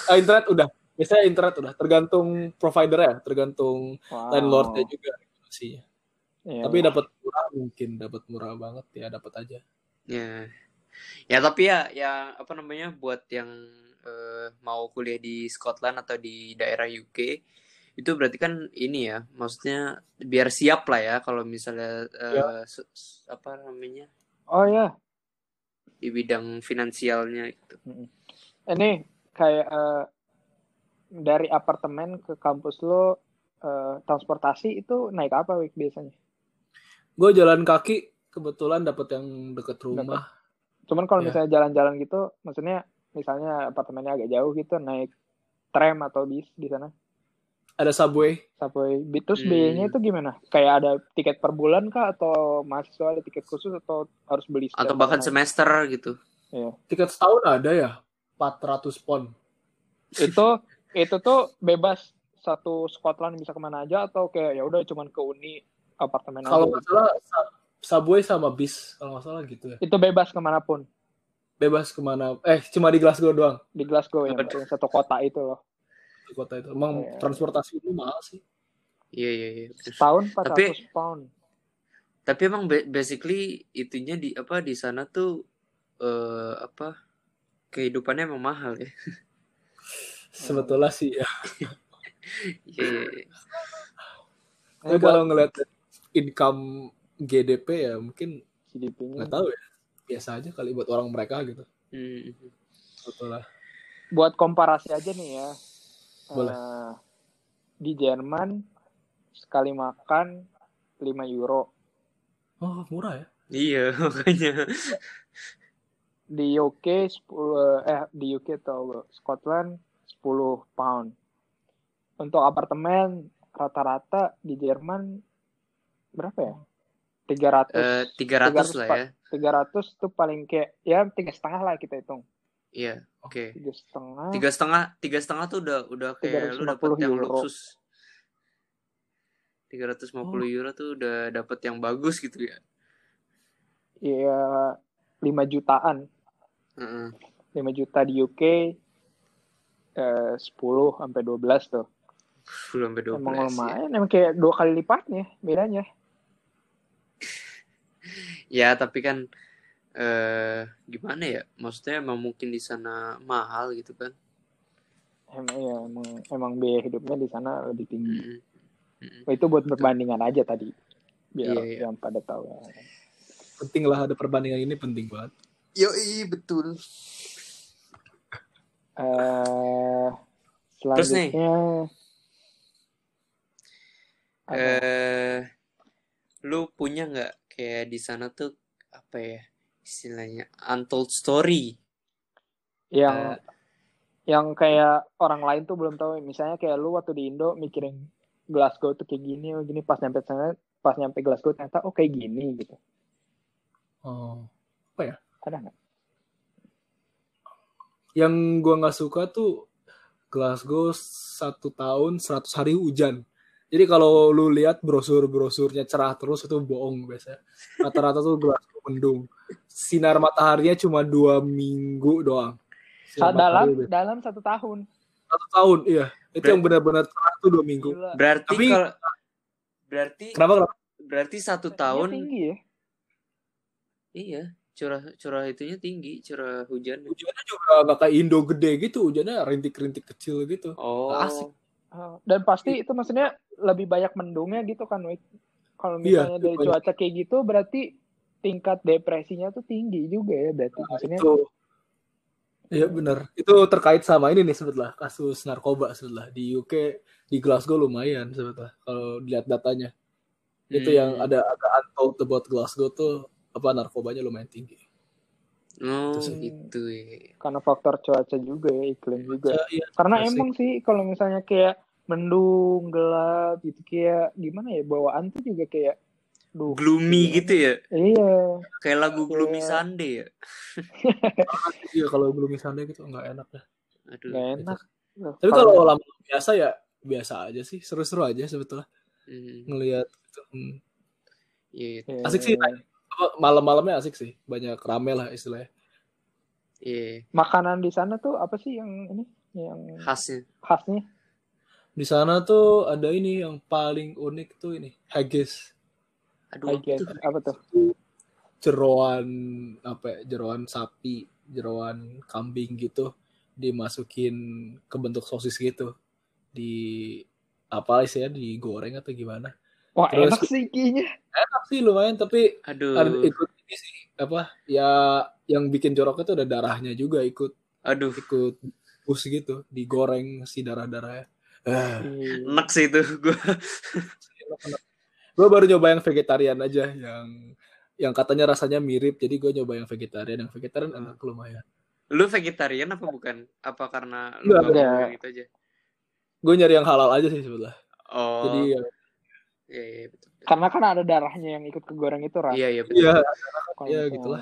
Speaker 3: Ah, internet udah. Biasanya internet udah tergantung provider ya, tergantung
Speaker 1: Wow.
Speaker 3: landlordnya juga sih.
Speaker 1: Iya,
Speaker 3: Tapi
Speaker 1: iya.
Speaker 3: dapat murah mungkin dapat murah banget ya dapat aja.
Speaker 2: Ya. Ya tapi ya ya apa namanya buat yang eh, mau kuliah di Scotland atau di daerah UK itu berarti kan ini ya maksudnya biar siap lah ya kalau misalnya eh,
Speaker 3: Ya.
Speaker 2: apa namanya
Speaker 1: Oh ya,
Speaker 2: di bidang finansialnya gitu.
Speaker 1: ini kayak eh, dari apartemen ke kampus lo eh, transportasi itu naik apa Wik biasanya?
Speaker 3: Gue jalan kaki kebetulan dapat yang deket rumah.
Speaker 1: Cuman kalau
Speaker 3: Ya.
Speaker 1: misalnya jalan-jalan gitu, maksudnya misalnya apartemennya agak jauh gitu naik tram atau bis di sana.
Speaker 3: Ada subway.
Speaker 1: Subway. Terus
Speaker 2: Hmm.
Speaker 1: biayanya itu gimana? Kayak ada tiket per bulan kah atau mahasiswa ada tiket khusus atau harus beli
Speaker 2: Atau bahkan semester gitu.
Speaker 1: Iya.
Speaker 3: Tiket setahun ada ya? 400 pon.
Speaker 1: Itu itu tuh bebas satu Scotland bisa ke mana aja atau kayak ya udah cuman ke uni apartemen
Speaker 3: Kalau
Speaker 1: aja
Speaker 3: nggak salah sa- subway sama bis kalau nggak salah gitu ya.
Speaker 1: Itu bebas ke mana pun
Speaker 3: Bebas ke mana? Eh cuma di Glasgow doang
Speaker 1: di Glasgow
Speaker 2: Aduh.
Speaker 1: yang satu kota itu loh.
Speaker 3: di kota itu. Emang
Speaker 1: Iya.
Speaker 3: transportasi itu mahal sih.
Speaker 2: Iya iya iya. bener.
Speaker 1: Setahun 400
Speaker 2: Tapi-
Speaker 1: pound.
Speaker 2: Tapi emang ba- basically itunya di apa di sana tuh eh apa kehidupannya emang mahal ya.
Speaker 3: Sebetulnya sih ya.
Speaker 2: Iya iya. iya.
Speaker 3: Tapi
Speaker 1: Eh,
Speaker 3: kalau ngeliat income GDP ya mungkin
Speaker 1: GDP-nya.
Speaker 3: nggak tahu ya. Biasa aja kali buat orang mereka gitu.
Speaker 2: Hmm.
Speaker 3: Sebetulnya.
Speaker 1: Buat komparasi aja nih ya.
Speaker 3: Boleh.
Speaker 1: Eh, di Jerman sekali makan 5 euro.
Speaker 3: Oh murah ya.
Speaker 2: Iya makanya.
Speaker 1: Di UK 10 eh di UK atau Scotland 10 pound. Untuk apartemen rata-rata di Jerman berapa ya? 300
Speaker 2: Eh 300 lah ya.
Speaker 1: 300 tuh paling kayak ya tiga setengah lah kita hitung
Speaker 2: Iya. Oke.
Speaker 1: tiga setengah
Speaker 2: Tiga setengah tiga setengah tuh udah udah kayak lu dapet
Speaker 1: 350
Speaker 2: yang
Speaker 1: euro.
Speaker 2: luksus. 350 euro tuh udah dapet yang bagus gitu ya.
Speaker 1: ya 5 jutaan
Speaker 2: Heeh.
Speaker 1: 5 juta di UK eh, 10 sampai 12 tuh
Speaker 2: 10 sampai 12.
Speaker 1: emang
Speaker 2: ya.
Speaker 1: lumayan emang kayak dua kali lipatnya bedanya
Speaker 2: Ya, tapi kan eh gimana ya? Maksudnya emang mungkin di sana mahal gitu kan.
Speaker 1: emang ya emang emang biaya hidupnya di sana lebih tinggi
Speaker 2: Mm-mm. Mm-mm.
Speaker 1: itu buat perbandingan aja tadi biar
Speaker 2: Iya, iya.
Speaker 1: yang pada tahu ya
Speaker 3: Penting lah ada perbandingan ini penting banget.
Speaker 2: Yoi, betul.
Speaker 1: eh
Speaker 2: Terus nih.
Speaker 1: selanjutnya?
Speaker 2: Eh lu punya nggak kayak di sana tuh apa ya istilahnya untold story?
Speaker 1: yang yang kayak orang lain tuh belum tahu misalnya kayak lu waktu di Indo mikirin Glasgow tuh kayak gini oh gini pas nyampe sana pas nyampe Glasgow ternyata oh kayak gini gitu
Speaker 3: Oh.
Speaker 1: ada nggak
Speaker 3: Yang gua nggak suka tuh Glasgow satu tahun 100 hari hujan. Jadi kalau lu lihat brosur-brosurnya cerah terus itu bohong biasanya. Rata-rata tuh Glasgow mendung. Sinar mataharinya cuma dua minggu doang. Sinar
Speaker 1: dalam
Speaker 3: matahari
Speaker 1: dalam satu tahun
Speaker 3: satu tahun, iya. Itu
Speaker 2: Ber-
Speaker 3: yang benar-benar cerah tuh dua minggu.
Speaker 1: Gila.
Speaker 2: Berarti
Speaker 3: Tapi-
Speaker 2: kalau berarti
Speaker 3: Kenapa? kenapa?
Speaker 2: berarti satu tahun
Speaker 1: tinggi ya
Speaker 2: iya curah curah itunya tinggi curah hujan.
Speaker 3: Hujannya juga nggak kayak Indo gede gitu. Hujannya rintik-rintik kecil gitu.
Speaker 2: Oh.
Speaker 3: asik.
Speaker 1: Oh, dan pasti itu maksudnya lebih banyak mendungnya gitu kan Wik. kalau
Speaker 3: Iya,
Speaker 1: misalnya dari
Speaker 3: banyak.
Speaker 1: cuaca kayak gitu berarti tingkat depresinya tuh tinggi juga ya berarti maksudnya
Speaker 3: Itu Iya benar. Itu terkait sama ini nih sebetulnya kasus narkoba sebetulnya di UK di Glasgow lumayan sebetulnya kalau dilihat datanya. Itu
Speaker 2: Hmm.
Speaker 3: yang ada ada untold about Glasgow tuh apa narkobanya lumayan tinggi.
Speaker 2: Oh,
Speaker 3: Terus-
Speaker 2: gitu ya.
Speaker 1: karena faktor cuaca juga ya iklim juga
Speaker 3: Ya, iya.
Speaker 1: karena
Speaker 3: asik.
Speaker 1: emang sih kalau misalnya kayak mendung gelap gitu kayak gimana ya bawaan tuh juga kayak duh
Speaker 2: Gloomy
Speaker 1: gimana?
Speaker 2: gitu ya.
Speaker 1: iya
Speaker 2: Kayak lagu Gloomy
Speaker 1: Iya.
Speaker 2: Sunday ya.
Speaker 3: Iya kalau belum misalnya gitu nggak enak ya.
Speaker 2: Aduh.
Speaker 1: nggak enak Loh,
Speaker 3: Tapi kalau lama biasa ya biasa aja sih, seru-seru aja sebetulnya
Speaker 2: Hmm,
Speaker 3: ngelihat gitu. Hmm.
Speaker 2: Iya,
Speaker 1: Ya,
Speaker 3: Asik sih. Malam-malamnya asik sih, banyak rame lah istilahnya.
Speaker 2: iya.
Speaker 1: makanan di sana tuh apa sih yang ini yang
Speaker 2: Khasnya.
Speaker 1: khasnya
Speaker 3: Di sana tuh ada ini yang paling unik tuh ini haggis.
Speaker 2: Aduh, tuh?
Speaker 1: apa tuh
Speaker 3: jeroan apa ya, jeroan sapi, jeroan kambing gitu dimasukin ke bentuk sosis gitu. Di apa sih ya digoreng atau gimana?
Speaker 1: Wah
Speaker 3: Terus-
Speaker 1: enak sih kayaknya
Speaker 3: Enak sih lumayan tapi
Speaker 2: Aduh.
Speaker 3: ada ikut ini sih apa ya yang bikin jorok itu ada darahnya juga ikut
Speaker 2: Aduh.
Speaker 3: ikut bus gitu digoreng si darah-darahnya. Eh,
Speaker 1: Iya.
Speaker 2: Enak sih itu gue.
Speaker 3: gue baru nyoba yang vegetarian aja yang yang katanya rasanya mirip jadi gue nyoba yang vegetarian yang vegetarian enak lumayan
Speaker 2: Lu vegetarian apa bukan? Apa karena lu nggak
Speaker 1: enggak.
Speaker 2: mau gitu aja?
Speaker 3: gue nyari yang halal aja sih sebelah
Speaker 2: Oh.
Speaker 3: jadi ya,
Speaker 2: Iya, iya betul.
Speaker 1: karena kan ada darahnya yang ikut kegoreng itu Ran.
Speaker 2: Iya, iya betul.
Speaker 3: iya
Speaker 1: Kalau
Speaker 3: ya
Speaker 1: misalnya-
Speaker 3: gitulah.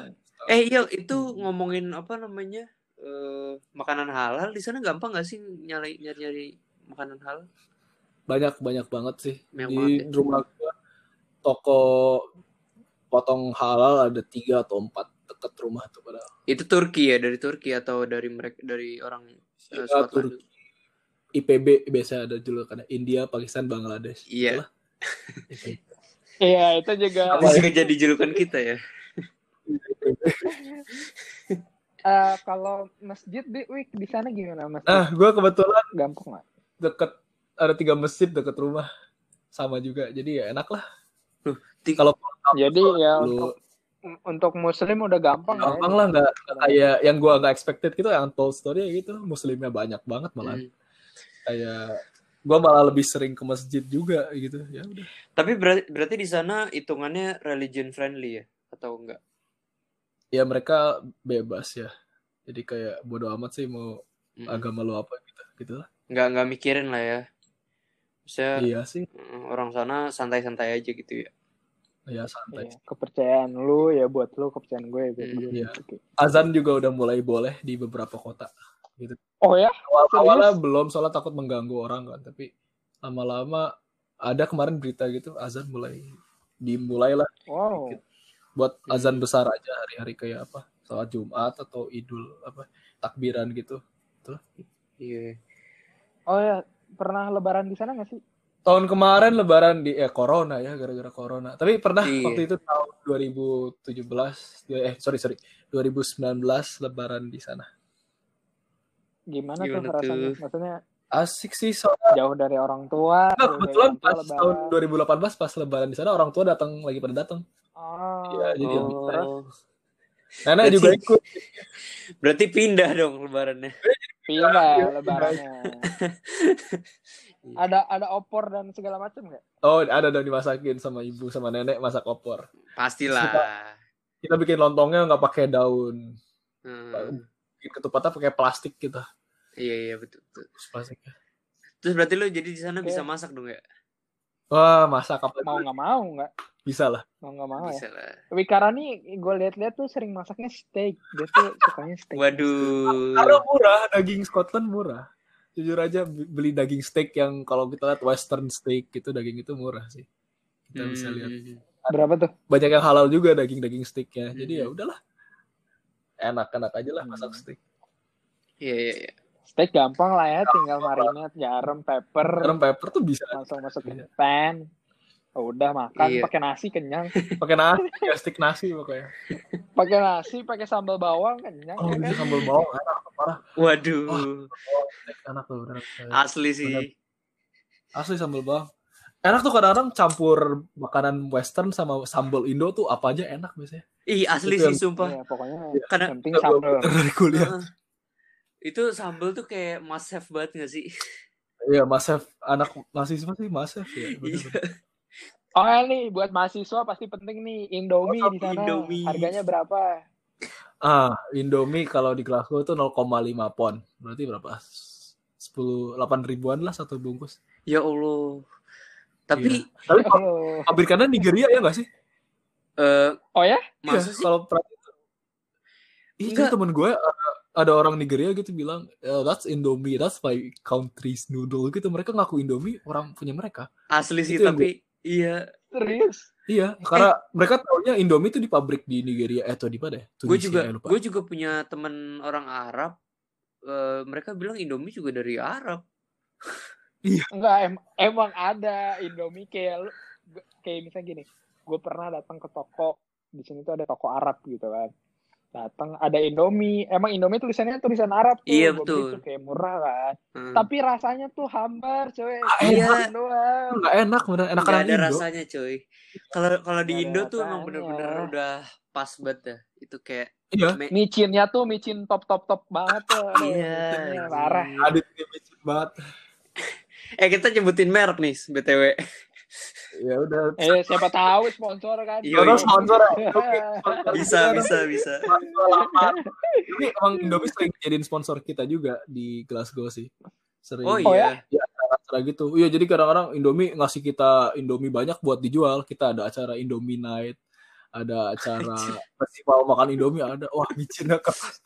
Speaker 2: Eh, iya itu ngomongin apa namanya? eh makanan halal di sana gampang gak sih nyari nyari, nyari makanan halal?
Speaker 3: banyak banyak banget sih
Speaker 2: Banyak
Speaker 3: di
Speaker 2: banget ya.
Speaker 3: rumah gua toko potong halal ada tiga atau empat dekat rumah tuh padahal
Speaker 2: Itu Turki ya, dari Turki atau dari mereka dari orang uh,
Speaker 3: Iya,
Speaker 2: Scotland?
Speaker 3: Turki. IPB biasa ada julukannya India Pakistan Bangladesh
Speaker 2: Iya.
Speaker 3: Itulah.
Speaker 1: Iya, itu juga
Speaker 2: juga jadi julukan kita ya.
Speaker 1: eh, kalau masjid di Wik di sana gimana masjid?
Speaker 3: ah gue kebetulan
Speaker 1: Gampang nggak?
Speaker 3: deket ada tiga masjid deket rumah sama juga jadi ya enak lah kalau
Speaker 1: Jadi ya
Speaker 3: lu
Speaker 1: untuk untuk muslim udah gampang,
Speaker 3: gampang
Speaker 1: ya.
Speaker 3: lah nggak kayak yang gua nggak expected gitu yang told story gitu muslimnya banyak banget malah
Speaker 2: Hmm.
Speaker 3: kayak gua malah lebih sering ke masjid juga gitu ya udah
Speaker 2: Tapi berarti, berarti di sana hitungannya religion friendly ya atau enggak?
Speaker 3: ya mereka bebas ya jadi kayak bodo amat sih mau
Speaker 2: Mm-mm.
Speaker 3: agama lu apa gitu gitu lah
Speaker 2: Nggak nggak mikirin lah ya. Maksudnya
Speaker 3: iya sih
Speaker 2: mm, orang sana santai-santai aja gitu ya.
Speaker 3: ya santai
Speaker 1: Iya, kepercayaan lu ya buat lu kepercayaan gue ya buat
Speaker 2: Hmm,
Speaker 1: gue.
Speaker 3: iya. Azan juga udah mulai boleh di beberapa kota
Speaker 1: Oh ya?
Speaker 3: awal awalnya
Speaker 1: Serius?
Speaker 3: belum soalnya takut mengganggu orang kan tapi lama-lama ada kemarin berita gitu azan mulai dimulai lah
Speaker 1: Wow.
Speaker 3: buat
Speaker 2: Hmm.
Speaker 3: azan besar aja hari-hari kayak apa salat Jumat atau Idul apa takbiran gitu
Speaker 2: Iya.
Speaker 1: Oh ya, pernah lebaran di sana nggak sih?
Speaker 3: tahun kemarin lebaran di eh corona ya gara-gara corona tapi pernah
Speaker 2: Iya.
Speaker 3: waktu itu tahun 2017 eh sorry sorry 2019 lebaran di sana
Speaker 1: Gimana,
Speaker 2: Gimana
Speaker 1: tuh rasanya?
Speaker 2: tuh?
Speaker 1: Maksudnya
Speaker 3: asik sih soalnya
Speaker 1: jauh dari orang tua.
Speaker 3: Nah, kebetulan pas tahun
Speaker 1: lebaran.
Speaker 3: 2018 pas lebaran di sana orang tua datang lagi pada datang
Speaker 1: Oh,
Speaker 3: Iya, jadi
Speaker 2: Oh.
Speaker 1: terus
Speaker 3: nenek
Speaker 2: Berarti-
Speaker 3: juga ikut
Speaker 2: Berarti pindah dong lebarannya.
Speaker 1: pindah
Speaker 3: Iya,
Speaker 1: lebarannya. ada ada opor dan segala macam nggak?
Speaker 3: oh ada dong dimasakin sama ibu sama nenek masak opor
Speaker 2: Pastilah.
Speaker 3: kita bikin lontongnya nggak pakai daun
Speaker 2: Hmm.
Speaker 3: bikin ketupatnya pakai plastik gitu
Speaker 2: Iya iya betul, betul.
Speaker 3: Terus plastiknya
Speaker 2: Terus berarti lo jadi di sana
Speaker 1: Oke.
Speaker 2: bisa masak dong ya?
Speaker 3: wah masak apa
Speaker 1: Mau nggak mau nggak?
Speaker 3: bisa lah
Speaker 1: Mau nggak mau ya.
Speaker 2: Bisa lah.
Speaker 1: Wikara nih gue lihat-lihat tuh sering masaknya steak. Dia tuh sukanya steak.
Speaker 2: Waduh.
Speaker 3: karena murah daging Scotland murah jujur aja beli daging steak yang kalau kita lihat western steak itu daging itu murah sih kita bisa lihat
Speaker 2: Hmm.
Speaker 1: Berapa tuh?
Speaker 3: banyak yang halal juga daging daging steaknya jadi ya
Speaker 2: Mhm.
Speaker 3: udahlah enak-enak aja lah masak
Speaker 1: Hmm.
Speaker 3: steak
Speaker 2: Iya iya iya.
Speaker 1: Steak gampang lah ya, tinggal marinate, garam, pepper,
Speaker 3: garam pepper tuh bisa
Speaker 1: langsung masukin pan. Oh, udah makan,
Speaker 2: Iya.
Speaker 1: pakai nasi kenyang.
Speaker 3: pakai nasi ya stick nasi pokoknya
Speaker 1: Pakai nasi, pakai sambal bawang kenyang.
Speaker 3: oh
Speaker 1: ya kan?
Speaker 3: sambal bawang enak parah
Speaker 2: Waduh.
Speaker 3: Steak enak tuh bener
Speaker 2: Asli sih.
Speaker 3: Bener. asli sambal bawang enak tuh kadang-kadang campur makanan western sama sambal Indo tuh apa aja enak biasanya
Speaker 2: Ih asli
Speaker 3: Itu
Speaker 2: sih
Speaker 3: yang-
Speaker 2: sumpah.
Speaker 1: Iya, pokoknya
Speaker 2: Karena
Speaker 1: yang penting sambal.
Speaker 3: dari kuliah
Speaker 2: Heeh. Itu sambal tuh kayak must have banget gak sih?
Speaker 3: iya Mas Chef anak mahasiswa sih Mas Chef ya bener-bener.
Speaker 2: Iya.
Speaker 1: Oh ya nih, buat mahasiswa pasti penting nih Indomie
Speaker 3: Oh,
Speaker 1: di sana.
Speaker 2: Indomie.
Speaker 1: Harganya berapa?
Speaker 3: ah Indomie kalau di Glasgow tuh 0,5 pon berarti berapa 10 8 ribuan lah satu bungkus
Speaker 2: Ya Allah. Tapi
Speaker 3: tapi kalau
Speaker 1: Oh,
Speaker 3: pabrikannya Nigeria ya nggak sih
Speaker 2: eh
Speaker 1: oh ya?
Speaker 2: masa
Speaker 3: Iya,
Speaker 2: sih?
Speaker 3: kalau kan temen gue ada, orang Nigeria gitu bilang, "Eh, that's Indomie, that's my country's noodle gitu. Mereka ngaku Indomie orang punya mereka.
Speaker 2: Asli sih
Speaker 3: Itu yang
Speaker 2: tapi iya
Speaker 1: Serius?
Speaker 3: Iya, karena mereka taunya Indomie itu di pabrik di Nigeria eh atau di mana ya?
Speaker 2: gue juga
Speaker 3: ya,
Speaker 2: gue juga punya teman orang Arab eh, mereka bilang Indomie juga dari Arab
Speaker 1: Enggak, em- emang ada Indomie kayak kayak misalnya gini. Gue pernah datang ke toko di sini tuh ada toko Arab gitu kan. Datang ada Indomie. Emang Indomie tulisannya tulisan Arab tuh.
Speaker 2: Iya, betul.
Speaker 1: tuh kayak murah kan.
Speaker 2: Hmm.
Speaker 1: Tapi rasanya tuh hambar, coy.
Speaker 2: iya.
Speaker 1: Cuman doang.
Speaker 3: Nggak enak, bener enak
Speaker 2: Nggak
Speaker 3: kan
Speaker 2: ada
Speaker 3: Indo.
Speaker 2: rasanya coy kalau kalau di
Speaker 1: ada
Speaker 2: Indo tuh emang bener-bener udah pas banget ya itu kayak
Speaker 3: Iya,
Speaker 2: me-
Speaker 1: Micinnya tuh micin top top top banget tuh.
Speaker 2: Iya,
Speaker 1: parah.
Speaker 3: ini micin banget.
Speaker 2: eh kita nyebutin merek nih btw
Speaker 3: Ya udah.
Speaker 1: Eh siapa tahu sponsor kan.
Speaker 2: Iya, iya.
Speaker 3: sponsor ya?
Speaker 2: Bisa
Speaker 3: kita.
Speaker 2: bisa bisa.
Speaker 3: Ini emang Indomie sering jadiin sponsor kita juga di Glasgow sih. Sering.
Speaker 2: oh
Speaker 1: Oh,
Speaker 2: iya
Speaker 3: acara gitu. Iya, jadi kadang-kadang Indomie ngasih kita Indomie banyak buat dijual. Kita ada acara Indomie Night, ada acara festival makan Indomie ada. Wah, micinnya keras.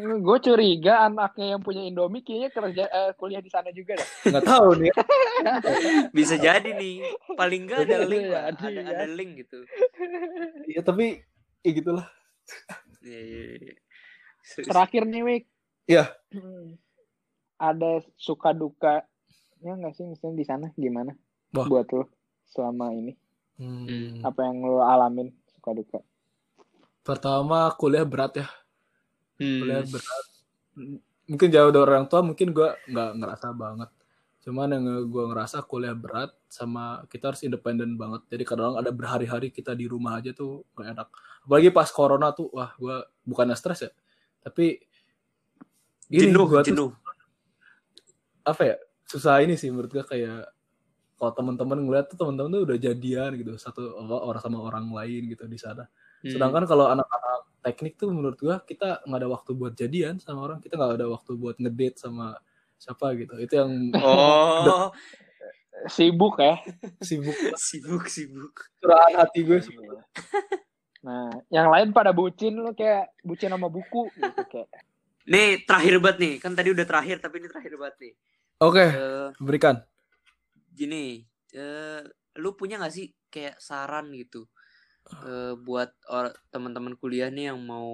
Speaker 1: Gue curiga anaknya yang punya Indomie kayaknya kerja uh, kuliah di sana juga dah.
Speaker 3: Nggak tahu nih.
Speaker 2: Bisa jadi nih. Paling nggak ada link,
Speaker 1: jadi,
Speaker 2: ada,
Speaker 1: ya.
Speaker 2: ada link gitu.
Speaker 3: Iya tapi ya gitulah.
Speaker 2: Iya, iya, iya.
Speaker 1: Terakhir nih, Wik.
Speaker 3: Iya.
Speaker 1: Hmm. Ada suka duka ya nggak sih misalnya di sana gimana
Speaker 3: Wah.
Speaker 1: buat lo selama ini
Speaker 3: Hmm.
Speaker 1: apa yang lo alamin suka duka
Speaker 3: Pertama kuliah berat ya.
Speaker 2: Hmm.
Speaker 3: Kuliah berat. Mungkin jauh dari orang tua mungkin gua nggak ngerasa banget. Cuman yang gua ngerasa kuliah berat sama kita harus independen banget. Jadi kadang ada berhari-hari kita di rumah aja tuh gak enak. Apalagi pas corona tuh, wah gua bukannya stres ya. Tapi gini,
Speaker 2: jenuh,
Speaker 3: gua tuh
Speaker 2: jenuh.
Speaker 3: apa ya susah ini sih menurut gue kayak kalau teman-teman ngeliat tuh teman-teman tuh udah jadian gitu satu orang sama orang lain gitu di sana
Speaker 2: Hmm.
Speaker 3: sedangkan kalau anak-anak teknik tuh menurut gue kita nggak ada waktu buat jadian sama orang kita nggak ada waktu buat ngedate sama siapa gitu. Itu yang
Speaker 2: Oh,
Speaker 1: sibuk ya.
Speaker 3: Sibuk.
Speaker 2: Sibuk, sibuk.
Speaker 3: curahan hati gue
Speaker 1: nah yang lain pada bucin lo kayak bucin sama buku gitu kayak.
Speaker 2: Nih, terakhir banget nih. Kan tadi udah terakhir, tapi ini terakhir banget nih.
Speaker 3: oke
Speaker 2: Eh,
Speaker 3: berikan.
Speaker 2: gini, eh, lu punya gak sih kayak saran gitu eh, buat or- teman-teman kuliah nih yang mau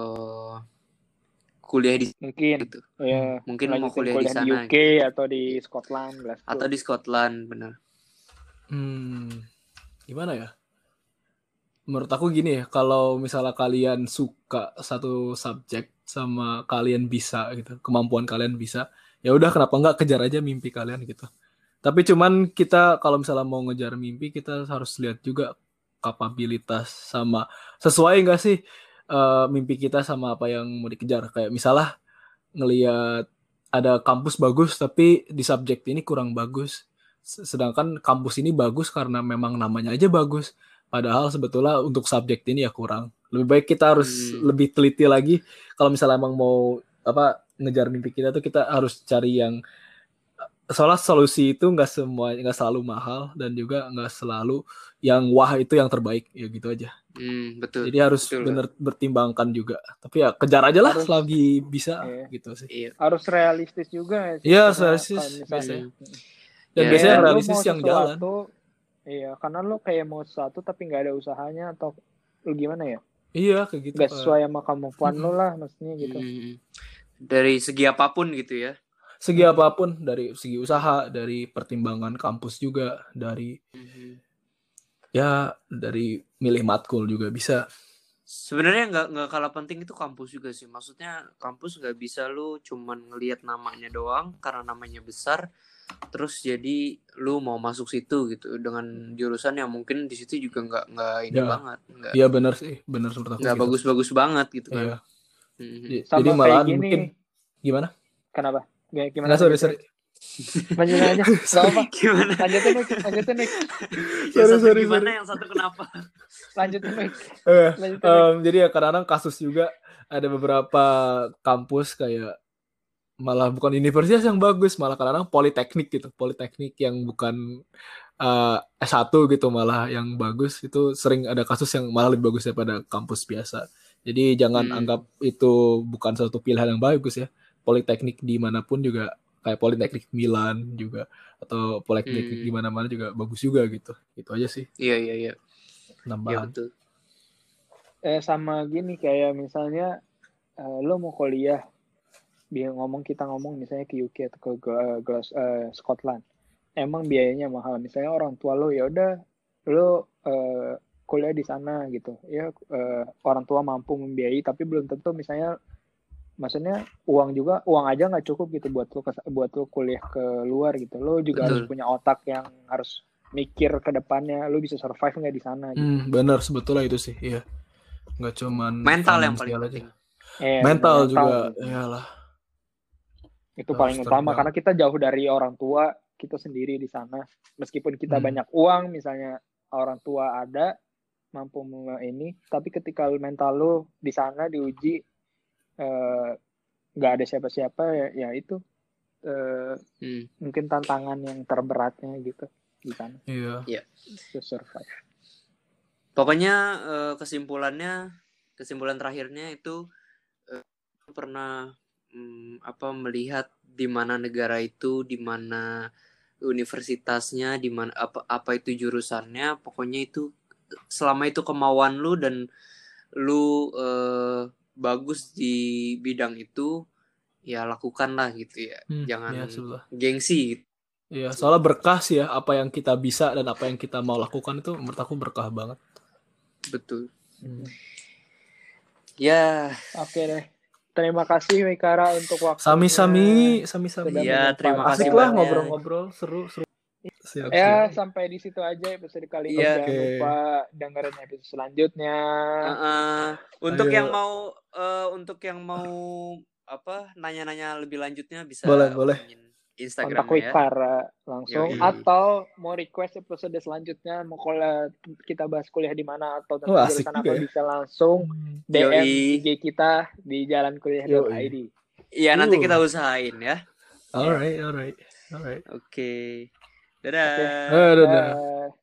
Speaker 2: eh, kuliah di
Speaker 1: mungkin
Speaker 2: gitu.
Speaker 1: ya
Speaker 2: Mungkin mau kuliah di sana
Speaker 1: di UK
Speaker 2: gitu.
Speaker 1: atau di Scotland Glasgow.
Speaker 2: atau di Scotland, bener.
Speaker 3: hmm, gimana ya menurut aku gini ya kalau misalnya kalian suka satu subjek sama kalian bisa gitu kemampuan kalian bisa ya udah kenapa nggak kejar aja mimpi kalian gitu tapi cuman kita kalau misalnya mau ngejar mimpi kita harus lihat juga kapabilitas sama sesuai nggak sih eh, mimpi kita sama apa yang mau dikejar? Kayak misalnya ngelihat ada kampus bagus tapi di subjek ini kurang bagus. Sedangkan kampus ini bagus karena memang namanya aja bagus. Padahal sebetulnya untuk subjek ini ya kurang. Lebih baik kita harus
Speaker 2: Hmm.
Speaker 3: lebih teliti lagi. Kalau misalnya emang mau apa ngejar mimpi kita tuh kita harus cari yang soalnya solusi itu nggak semua nggak selalu mahal dan juga nggak selalu yang wah itu yang terbaik ya gitu aja
Speaker 2: Hmm, betul.
Speaker 3: jadi harus
Speaker 2: betul.
Speaker 3: bener bertimbangkan juga tapi ya kejar aja lah
Speaker 1: Harus.
Speaker 3: selagi bisa
Speaker 1: Iya.
Speaker 3: gitu sih
Speaker 2: Iya.
Speaker 1: harus realistis juga sih.
Speaker 3: Iya, realistis biasanya.
Speaker 2: Hmm.
Speaker 3: dan
Speaker 2: Ya,
Speaker 3: biasanya
Speaker 2: ya,
Speaker 3: yang
Speaker 1: lu
Speaker 3: realistis yang jalan
Speaker 1: sesuatu, Iya, karena lo kayak mau sesuatu tapi nggak ada usahanya atau lu gimana ya?
Speaker 3: iya kayak gitu
Speaker 1: Nggak
Speaker 3: Pak.
Speaker 1: sesuai sama kemampuan
Speaker 3: Mm-mm.
Speaker 1: lo lah, maksudnya gitu.
Speaker 2: Hmm. Dari segi apa pun gitu ya.
Speaker 3: Segi apa pun dari segi usaha dari pertimbangan kampus juga dari
Speaker 2: Hmm.
Speaker 3: ya dari milih matkul juga bisa
Speaker 2: Sebenarnya nggak nggak kalah penting itu kampus juga sih. Maksudnya kampus nggak bisa lu cuman ngelihat namanya doang karena namanya besar. Terus jadi lu mau masuk situ gitu dengan jurusan yang mungkin di situ juga nggak nggak ini
Speaker 3: Ya.
Speaker 2: banget, nggak
Speaker 3: iya benar sih benar menurut aku
Speaker 2: nggak
Speaker 3: gitu.
Speaker 2: bagus-bagus banget gitu kan.
Speaker 3: J-
Speaker 1: Sama
Speaker 3: jadi
Speaker 1: gini.
Speaker 3: mungkin gimana
Speaker 1: Kenapa? Gak- Gimana?
Speaker 3: nggak sorry sorry
Speaker 1: Lanjutin aja. Gak apa.
Speaker 2: Gimana?
Speaker 1: Lanjutin Nick. Lanjutin
Speaker 2: yang
Speaker 3: Sorry,
Speaker 2: satu
Speaker 3: sorry,
Speaker 2: gimana,
Speaker 3: sorry.
Speaker 2: yang satu kenapa?
Speaker 1: Lanjutin Nick.
Speaker 3: Eh,
Speaker 1: Lanjutin Nick.
Speaker 3: em, jadi ya kadang-kadang kasus juga ada beberapa kampus kayak malah bukan universitas yang bagus malah kadang-kadang politeknik gitu politeknik yang bukan eh, S1 gitu malah yang bagus itu sering ada kasus yang malah lebih bagus daripada kampus biasa jadi jangan
Speaker 2: Hmm.
Speaker 3: anggap itu bukan suatu pilihan yang bagus ya politeknik di mana pun juga kayak politeknik Milan juga atau politeknik
Speaker 2: Hmm.
Speaker 3: di mana-mana juga bagus juga gitu itu aja sih
Speaker 2: Iya iya iya. Iya
Speaker 3: nambahan
Speaker 2: betul.
Speaker 1: Eh, sama gini kayak misalnya eh, lo mau kuliah biar ngomong kita ngomong misalnya ke UK atau ke Glas- eh, Scotland emang biayanya mahal misalnya orang tua lo ya udah lo eh, kuliah di sana gitu ya eh, orang tua mampu membiayai tapi belum tentu misalnya maksudnya uang juga uang aja nggak cukup gitu buat lo buat lo kuliah ke luar gitu lo juga harus
Speaker 2: Betul.
Speaker 1: punya otak yang harus mikir ke depannya lo bisa survive nggak di sana gitu.
Speaker 3: Hmm, benar sebetulnya itu sih, iya. Nggak cuman
Speaker 2: Mental yang paling penting.
Speaker 1: Eh,
Speaker 3: Mental juga,
Speaker 1: gitu.
Speaker 3: iyalah.
Speaker 1: itu
Speaker 3: Harus
Speaker 1: paling utama
Speaker 3: terbang.
Speaker 1: karena kita jauh dari orang tua kita sendiri di sana meskipun kita
Speaker 3: Hmm.
Speaker 1: banyak uang misalnya orang tua ada mampu ini tapi ketika mental lo di sana diuji eh, nggak ada siapa-siapa ya, ya itu eh,
Speaker 2: Hmm.
Speaker 1: mungkin tantangan yang terberatnya gitu di sana
Speaker 3: Iya.
Speaker 1: to survive
Speaker 2: Pokoknya eh, kesimpulannya, kesimpulan terakhirnya itu eh, pernah hmm, apa melihat di mana negara itu, di mana universitasnya, di mana apa apa itu jurusannya, pokoknya itu selama itu kemauan lu dan lu eh, bagus di bidang itu, ya lakukanlah gitu ya.
Speaker 3: Hmm,
Speaker 2: Jangan
Speaker 3: ya,
Speaker 2: gengsi.
Speaker 3: Iya, soalnya berkah sih ya apa yang kita bisa dan apa yang kita mau lakukan itu menurut aku berkah banget.
Speaker 2: Betul.
Speaker 3: Hmm.
Speaker 2: Ya,
Speaker 1: Oke deh. Terima kasih Mikara untuk waktu.
Speaker 3: Sami-sami, sami-sami.
Speaker 2: Ya terima kasih
Speaker 3: Asik lah ngobrol-ngobrol, seru, seru. Siap,
Speaker 1: Ya,
Speaker 3: siap.
Speaker 1: sampai di situ aja episode kali ini.
Speaker 2: Iya.
Speaker 1: Jangan
Speaker 3: Oke.
Speaker 1: lupa dengerin episode selanjutnya.
Speaker 2: Uh-uh. Untuk
Speaker 3: Ayo.
Speaker 2: yang mau eh, untuk yang mau apa nanya-nanya lebih lanjutnya bisa
Speaker 3: Boleh, boleh.
Speaker 2: hubungin
Speaker 1: Kontak
Speaker 2: ya.
Speaker 1: Wikara langsung
Speaker 2: Yoi.
Speaker 1: atau mau request episode selanjutnya mau kalau kita bahas kuliah di mana atau tentang jurusan apa
Speaker 3: ya.
Speaker 1: bisa langsung DM
Speaker 2: Yoi.
Speaker 1: IG kita di jalan kuliah.id.
Speaker 2: Iya nanti
Speaker 3: Uh.
Speaker 2: kita usahain ya.
Speaker 3: Alright, alright, alright.
Speaker 2: Oke. Dadah.
Speaker 3: Eh, dadah.
Speaker 1: Dah.